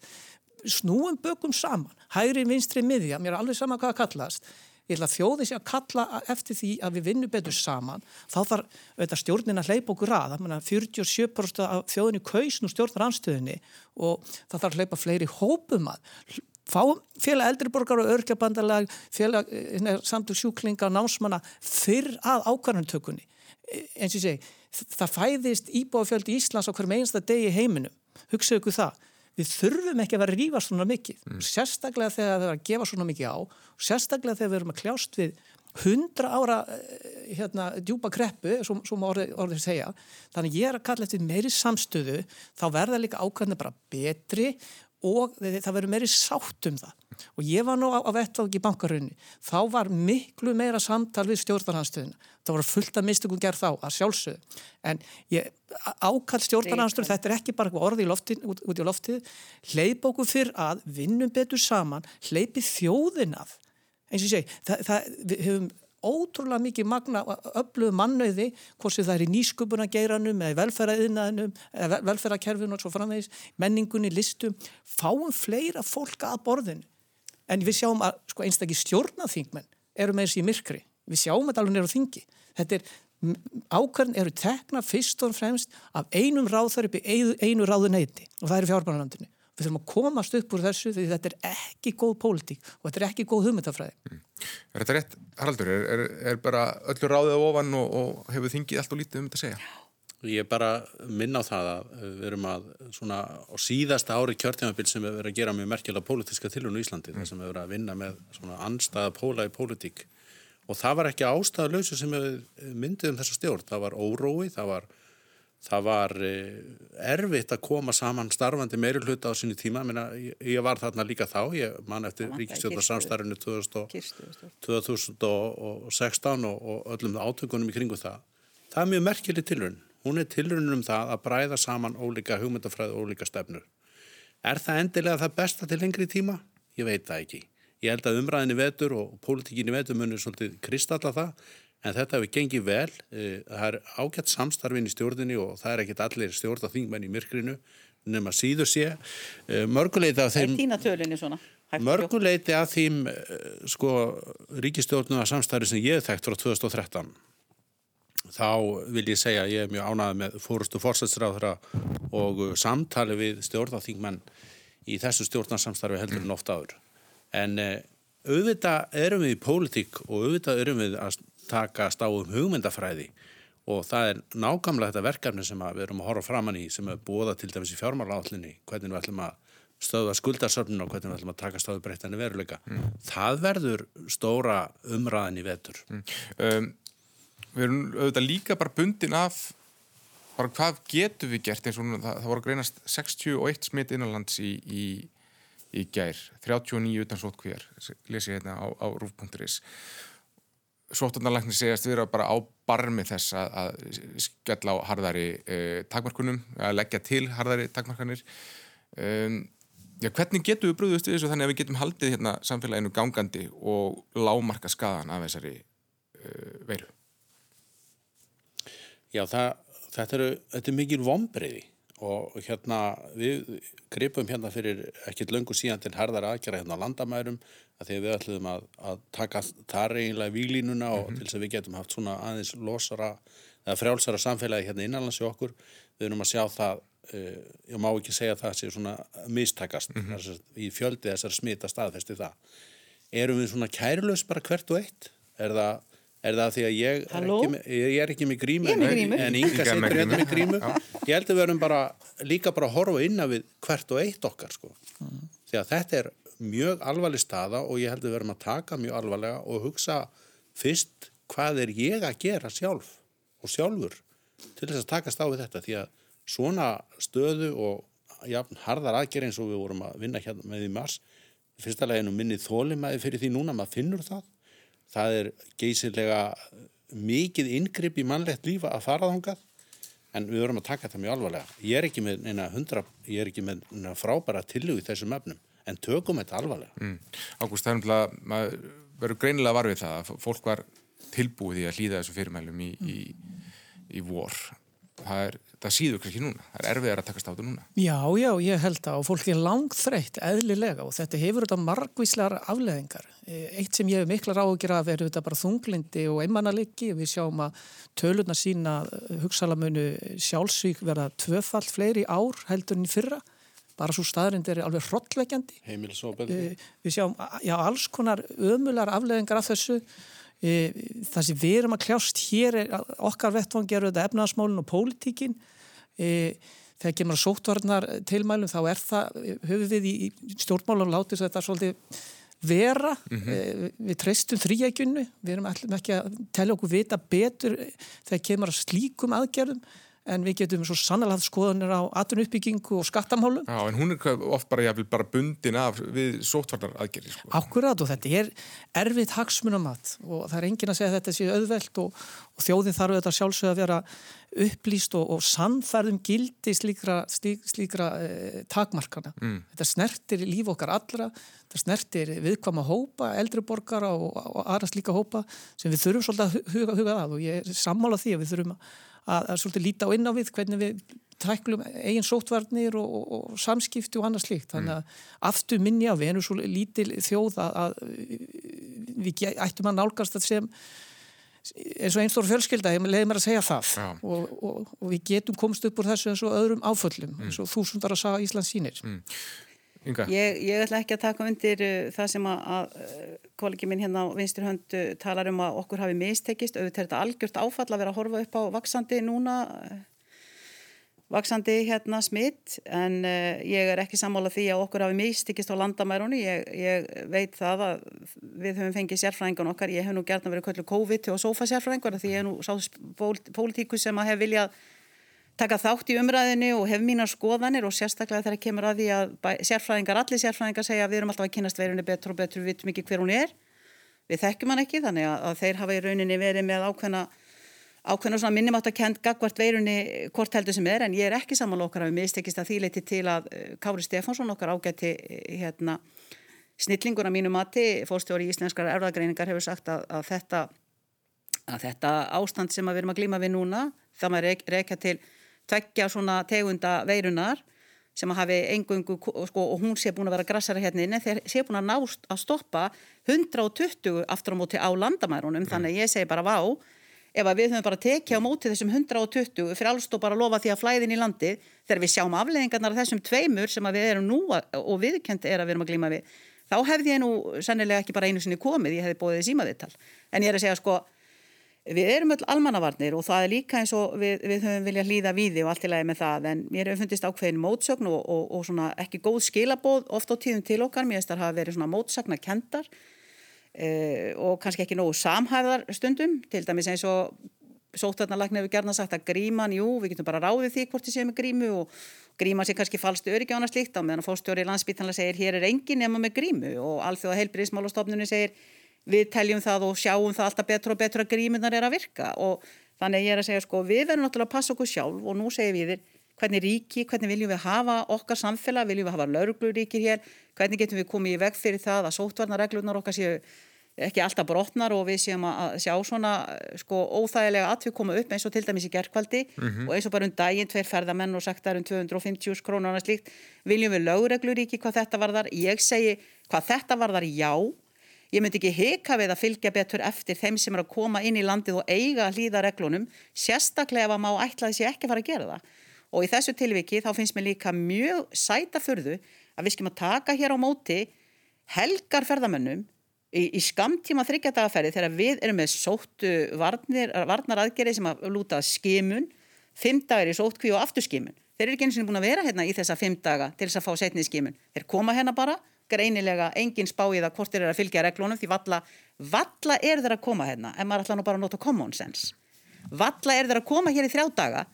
snúum bökum saman, hægri, vinstri, miðja, mér er alveg sama hvað að kallast, ég ætla að þjóði sér að kalla eftir því að við vinnum betur saman, þá þarf auðvitað stjórnin að hleypa okkur að, 47% af þjóðinni kausn og stjórnar anstöðinni og það þarf að hleypa fleiri hópum að, félag eldriborgar og örkjabandalag, félag eh, samtug sjúklinga og námsmanna fyrr að ákvarðantökunni. Eh, eins og ég segi, það fæðist íbúafjöldi í Íslands á hverjum einsta degi í heiminum. Hugsaðu ykkur það. Við þurfum ekki að vera að rífa svona mikið. Mm. Sérstaklega þegar við erum að gefa svona mikið á sérstaklega þegar við erum að kljást við hundra ára eh, hérna, djúpa kreppu, sem, sem orðið, orðið segja. Þannig ég er að kalla eftir meiri samstöðu, þá verða líka ákvæðinu bara betri og það verður meiri sátt um það og ég var nú á, á vettváki í bankarunni þá var miklu meira samtal við stjórnarhanstöðuna, það voru fullt af mistökum gerð þá að sjálfsögðu. En ég, ákall stjórnarhanstöðu þetta er ekki bara orði lofti, út, út í loftið. Hleyp okkur fyrr að vinnum betur saman, hleypi þjóðin að. Eins og ég segi, það, það, við höfum ótrúlega mikið magna ölluð mannauði, hvort sem það er í nýsköpunageiranum eða velferðaðinnaðinum eða velferðakerfinu og svo framvegis menningunni, listum, fáum fleira fólk að borðinu. En við sjáum að sko, einstaklega stjórnaþingmenn eru með þessi myrkri, við sjáum þetta alveg nýra á þingi, þetta er ákvæðin eru tekna fyrst og fremst af einum ráðar upp í einu ráðu neyti og það er fjármálalandinu við þurfum að komast upp úr þessu því þetta er ekki góð pólitík og þetta er ekki góð hugmyndafræði mm. Er þetta rétt, Haraldur? Er, er, er bara öllu ráðið á ofan og, og hefur þingið allt og lítið um þetta að segja? Ég er bara minna á það að við erum að svona á síðasta ári kjörtímabil sem við verum að gera mjög merkjulega pólitíska tilhjónu í Íslandi mm. þar sem við verum að vinna með svona anstæða póla í pólitík og það var ekki ástæðalösu sem myndið um þessa stjórn, það var órói, það var það var eh, erfitt að koma saman starfandi meiri hluta á sínu tíma. Menna, ég var þarna líka þá. Ég man eftir ríkistjórnarsamstarfinu 2016 og, og öllum átökunum í kringu það. Það er mjög merkileg tilrun hún er tilrun um það að bræða saman ólíka hugmyndafræð og ólíka stefnur. Er það endilega það besta til lengri tíma? Ég veit það ekki ég held að umræðinni vetur og pólitíkinni vetur munir svolítið kristalla það en þetta hefur gengið vel, eh, það er ágætt samstarfin í stjórnini og það er ekkit allir stjórnaþingmenn í myrkrinu nema síður sé. Eh, mörguleiti af þeim mörguleiti af þeim sko ríkistjórnuna samstarfi sem ég þekkt frá 2013 þá vil ég segja ég er mjög ánæðið með fórustu fórsætsráðra og samtali við stjórnaþingmenn í þessu stjórnarsamstarfi heldur en ofta áður en eh, auðvitað erum við í pólitík og auðvitað erum við að takast á um hugmyndafræði og það er nákvæmlega þetta verkefni sem við erum að horfa framann í sem er búða til dæmis í fjármálaállinni hvernig við ætlum að stöða skuldarsöfnun og hvernig við ætlum að taka stáðu breytani veruleika. Mm. Það verður stóra umræðin í vetur. Mm. Um, við erum auðvitað líka bara bundin af bara hvað getur við gert eins og það, það voru greinast 61 smitt innanlands í, í, í gær, 39 utan sótkvíjar, lesi hérna á, á rúf.is Svóttunarlæknir segjast erum bara á barmi þess að, að skella á harðari eh, takmarkunum, að leggja til harðari takmarkanir. Um, já, hvernig getum við brúðust við þessu þannig að við getum haldið hérna samfélaginu gangandi og lámarka skadan af þessari uh, veiru? Já, það, þetta, eru, þetta er mikil vombriði og hérna við gripum hérna fyrir ekkert löngu síðan til harðara aðgjara hérna á landamærum að því við ætlum að, að taka þar eiginlega výlínuna og mm -hmm. til þess að við getum haft svona aðeins losara eða frjálsara samfélagi hérna innanlands í okkur við erum að sjá það uh, ég má ekki segja það að það sé svona mistakast mm -hmm. í fjöldi þessar smita staðfesti það erum við svona kærlaus bara hvert og eitt er það, Er það því að ég er Halló? ekki, með- ég er ekki með grímu, grímu. en Inga setur með hérna með grímu. Ég held að við verum bara, líka bara að horfa inn að við hvert og eitt okkar, sko. Því að þetta er mjög alvarleg staða og ég held að við verum að taka mjög alvarlega og hugsa fyrst hvað er ég að gera sjálf og sjálfur til þess að takast á við þetta því að svona stöðu og ja, harðar aðgerð eins og við vorum að vinna hérna með í mars fyrsta leginu minni þólimaði fyrir því núna maður finnur það það er geysilega mikið inngrip í mannlegt lífa að fara þangað en við vorum að taka þetta mjög alvarlega ég er ekki með neina hundra ég er ekki með neina frábæra tillögu í þessum efnum en tökum þetta alvarlega Mm. Ágúst, það er umtlað, maður verður greinilega var við það að fólk var tilbúið í að hlýða þessu fyrirmælum í, í, í vor. Það, er, það síður ekki núna. Það er erfiðar að takast á þetta núna. Já, já, ég held það og fólk er langþreytt, eðlilega og þetta hefur þetta margvíslegar afleðingar. Eh, Eitt sem ég hef miklar áhugjur af er þetta bara þunglindi og einmannaliki. Við sjáum að tölurna sína hugsalamönu sjálfsvík verða tvöfall fleiri ár heldur en í fyrra. Bara svo staðrind er alveg hrottveikjandi. heimilisofbeldi Eh, Við sjáum já, alls konar ömular afleðingar af þessu. Eh, Það sem við erum að kljást hér er okkar vettvang gerur þetta efnaðasmálinn og pólitíkin. Eh, Þegar kemur að sóttvarnar tilmælum þá er það, höfum við í stjórnmálum látið þetta svolítið vera. Eh, Við treystum þrýjækjunni, við erum ætlum ekki að telja okkur vita betur þegar kemur að slíkum aðgerðum en við getum svo sannlega haft skoðanir á atvinnuppbyggingu og skattamálum. Já, en hún er oft bara, jafnvel, bara bundin af við sóttvarnar aðgerðir. Sko. Akkurat og þetta er erfitt hagsmunamat og það er engin að segja að þetta sé auðvelt og, og þjóðin þarf þetta sjálfsög að vera upplýst og, og sannfærðum gildi slíkra, slík, slíkra eh, takmarkana. Mm. Þetta snertir líf okkar allra, þetta snertir viðkvama hópa, eldri borgara og, og aðra slíka hópa sem við þurfum svolítið að huga, huga að og ég er sammála því að við þurfum að, að, að svolítið líta á inn á við hvernig við tæklum eigin sóttvarnir og, og, og samskipti og annað slíkt. Þannig að aftur minni að við erum svo lítil þjóð að, að við ættum að nálgast þetta sem eins og einstóra fjölskylda, ég leiði mér að segja það. Og, og, og við getum komst upp úr þessu eins og öðrum áföllum eins og þúsundar að saga Íslands sínir Inga, Ég, ég ætla ekki að taka undir uh, það sem að, að uh, kollegi minn hérna á vinstur hönd uh, talar um að okkur hafi mistekist. Auðvitað er þetta algjört áfall að vera að horfa upp á vaksandi núna uh, vaksandi hérna smitt en uh, ég er ekki sammála því að okkur hafi mistekist á landamærunni. Ég, ég veit það að við höfum fengið sérfræðingan okkar, ég hef nú gert að vera köllu COVID og sofa sérfræðingar því ég er nú sá pólitíku sem að hef viljað taka þátt í umræðinni og hef mínar skoðanir og sérstaklega þegar kemur að því að sérfræðingar, allir sérfræðingar segja að við erum alltaf að kynast veirunni betur og betur, við vitum ekki hver hún er. Við þekkjum hann ekki, þannig að, að þeir hafa í rauninni verið með ákveðna ákveðna svona minnimátt að kent gagvart veirunni hvort heldur sem er, en ég er ekki saman okkar að við mistekist að þýleiti til að eh, Kári Stefánsson okkar ágæti eh, hérna snillingur að mínu mati, fórstjóri í íslenskar erfðagreiningar hefur sagt að, að þetta að þetta ástand sem við erum að glíma við núna, það maður rek, rekja til tveggja svona tegunda veirunar sem að hafi engungu, sko, og hún sé búin að vera grassara hérna inni, þeir sé búin að nást að stoppa 120 aftur á móti á landamærunum, þannig að ég segi bara vá, ef við höfum bara tekið á móti þessum 120 fyrir alls og bara lofa því að flæðin í landið, þegar við sjáum afleðingarnar af þessum tveimur sem að við erum nú að, og viðkjönd er að við erum að glíma við, þá hefði ég nú sannilega ekki bara einu sinni komið, ég hefði bóðið símaðittal. En ég er að segja sko, Við erum öll almannavarnir og það er líka eins og við, við höfum viljað hlýða víði og allt í lagi með það en mér hefur fundist ákveðin mótsögn og, og, og svona ekki góð skilabóð oft á tíðum til okkar, mér finnst það hafa verið svona mótsagna kendar eh, og kannski ekki nógu samhæðar stundum, til dæmis eins og sóttarnalagn hefur gerna sagt að gríman, jú, við getum bara ráðið því hvort þið séum með grímu og gríma sé kannski falst öryggi á hana slíkt á meðan fórstjóri landsbítanlega segir hér er engin nema með grímu. Og alþjóða heilbriðismálastofnunni segir við teljum það og sjáum það alltaf betur og betur að grímunar er að virka. Og þannig ég er að segja sko við verðum náttúrulega að passa okkur sjálf og nú segir við þér hvernig ríki, hvernig viljum við hafa okkar samfélag, viljum við hafa laurugluríkir hér, hvernig getum við komið í veg fyrir það að sóttvarnareglunar okkar séu ekki alltaf brotnar og við séum að sjá svona sko óþægilega að við koma upp eins og til dæmis í gerkvaldi og eins og bara um daginn tveir ferðamenn og sagt það um 250 krónur og slíkt, viljum við lögregluríki hvað þetta varðar, ég segi hvað þetta varðar já Ég myndi ekki hika við að fylgja betur eftir þeim sem er að koma inn í landið og eiga að hlýða reglunum, sérstaklega ef að má ætla þessi ekki fara að gera það. Og í þessu tilviki þá finnst mér líka mjög sæta fyrðu að við skilum að taka hér á móti helgar ferðamönnum í, í skamtíma þryggjadagaferði þegar við erum með sóttu varnir, varnar aðgerið sem að lúta skimun, fimm dagar í sóttkví og afturskimun. Þeir eru ekki eins og búin að vera hérna í þessa fimm daga til þess að fá setnið skimun. Þeir koma hérna bara, greinilega engin spáið að hvort þeir eru að fylgja reglunum því valla, valla er þeir að koma hérna en maður ætla nú bara að nota common sense. Valla er þeir að koma hér í þrjá daga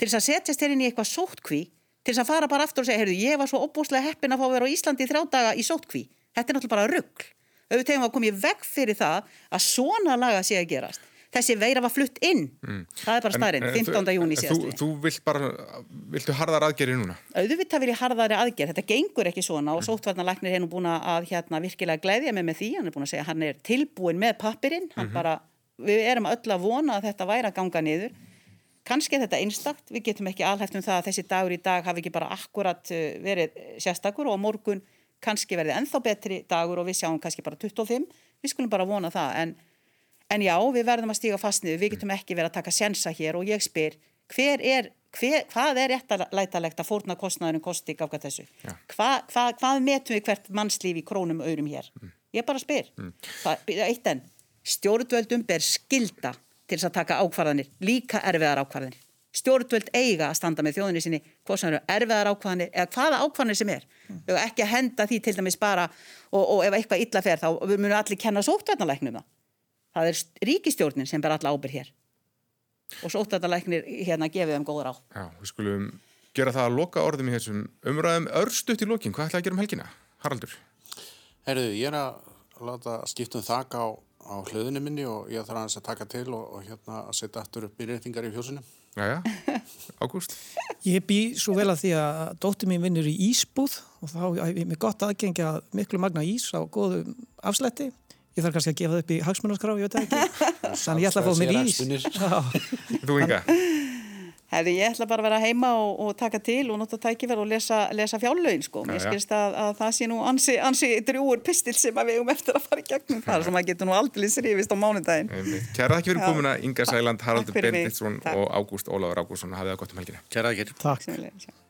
til þess að setjast hér inn í eitthvað sóttkví til þess að fara bara aftur og segja, heyrðu, ég var svo opbúslega heppin að fá að vera á Íslandi í þrjá daga í sóttkví. Þetta er náttúrulega bara ruggl. Auðvitað hefum við að koma í veg fyrir það að svona laga sé að gerast. Þessi veira var flutt inn. Mm. Það er bara staðurinn, 15. júni síðast. Þú, þú vilt bara, viltu harðar aðgerri núna? Auðvitað vil ég harðari aðgerri. Þetta gengur ekki svona og sóttvarnarlagnir hefur búin að hérna, virkilega glæðja mig með því. Hann er búin að segja hann er tilbúin með pappirinn. Mm -hmm. Við erum öll að vona að þetta væri að ganga niður. Kanski er þetta einstakt. Við getum ekki alhæft um það að þessi dagur í dag hafi ekki bara akkurat uh, verið sérstakur og morgun kannski verði ennþá betri dagur og við sjáum kannski bara 25, við skulum bara vona það en, en já, við verðum að stíga fast niður, við getum ekki verið að taka sensa hér og ég spyr, hver er hver, hvað er réttalætalegt að fórna kostnæðunum kosti gafka þessu? Hva, hva, hvað metum við hvert mannslíf í krónum og öðrum hér, mm. ég bara spyr. Mm. það, eitt en stjórnvöldum ber skilda til þess að taka ákvarðanir, líka erfiðar ákvarðanir. Stjórnvöld eiga að standa með þjóðinni sinni hvað sem eru erfiðar ákvæðanir eða hvaða ákvæðanir sem er. Mm. ekki að henda því til dæmis bara og, og ef eitthvað illa fer þá munum allir kenna sóttvætnalæknum það er ríkistjórnin sem ber alla ábyrg hér og sóttvætnalæknir hérna gefið þeim góður á Já, við skulum gera það að loka orðum í þessum umræðum örstuðt í lokin, hvað ætlaði að gera um helgina? Haraldur? Herðu, ég er að láta skiptum þak á, á hlöðinu minni og ég þarf að taka til og, og hérna að setja aftur upp í reytingar í fjósinu Jæja, Ágúst? Ég bý svo vel að því að dóttir mín vinnur í Ísbúð og þá ég með gott aðgengja miklu magna ís á góðu afslætti. Ég þarf kannski að gefa það upp í hagsmunnarskrá, ég veit ekki. Þannig ég ætla að fá mér ís. Þú Inga? Hefði ég ætla bara að vera heima og, og taka til og nota tækifær og lesa, lesa fjárlögin sko. Mér skilst að, að það sé nú ansi, ansi drjúur pistil sem við um eftir að fara í gegnum þar sem að getur nú aldrei srýfist á mánudagin. Kæra ekki fyrir komuna Inga Sæland, Haraldur Benditsson og Ágúst Ólafur Ágússon. Hafið það gott um helgina. Kæra. Takk.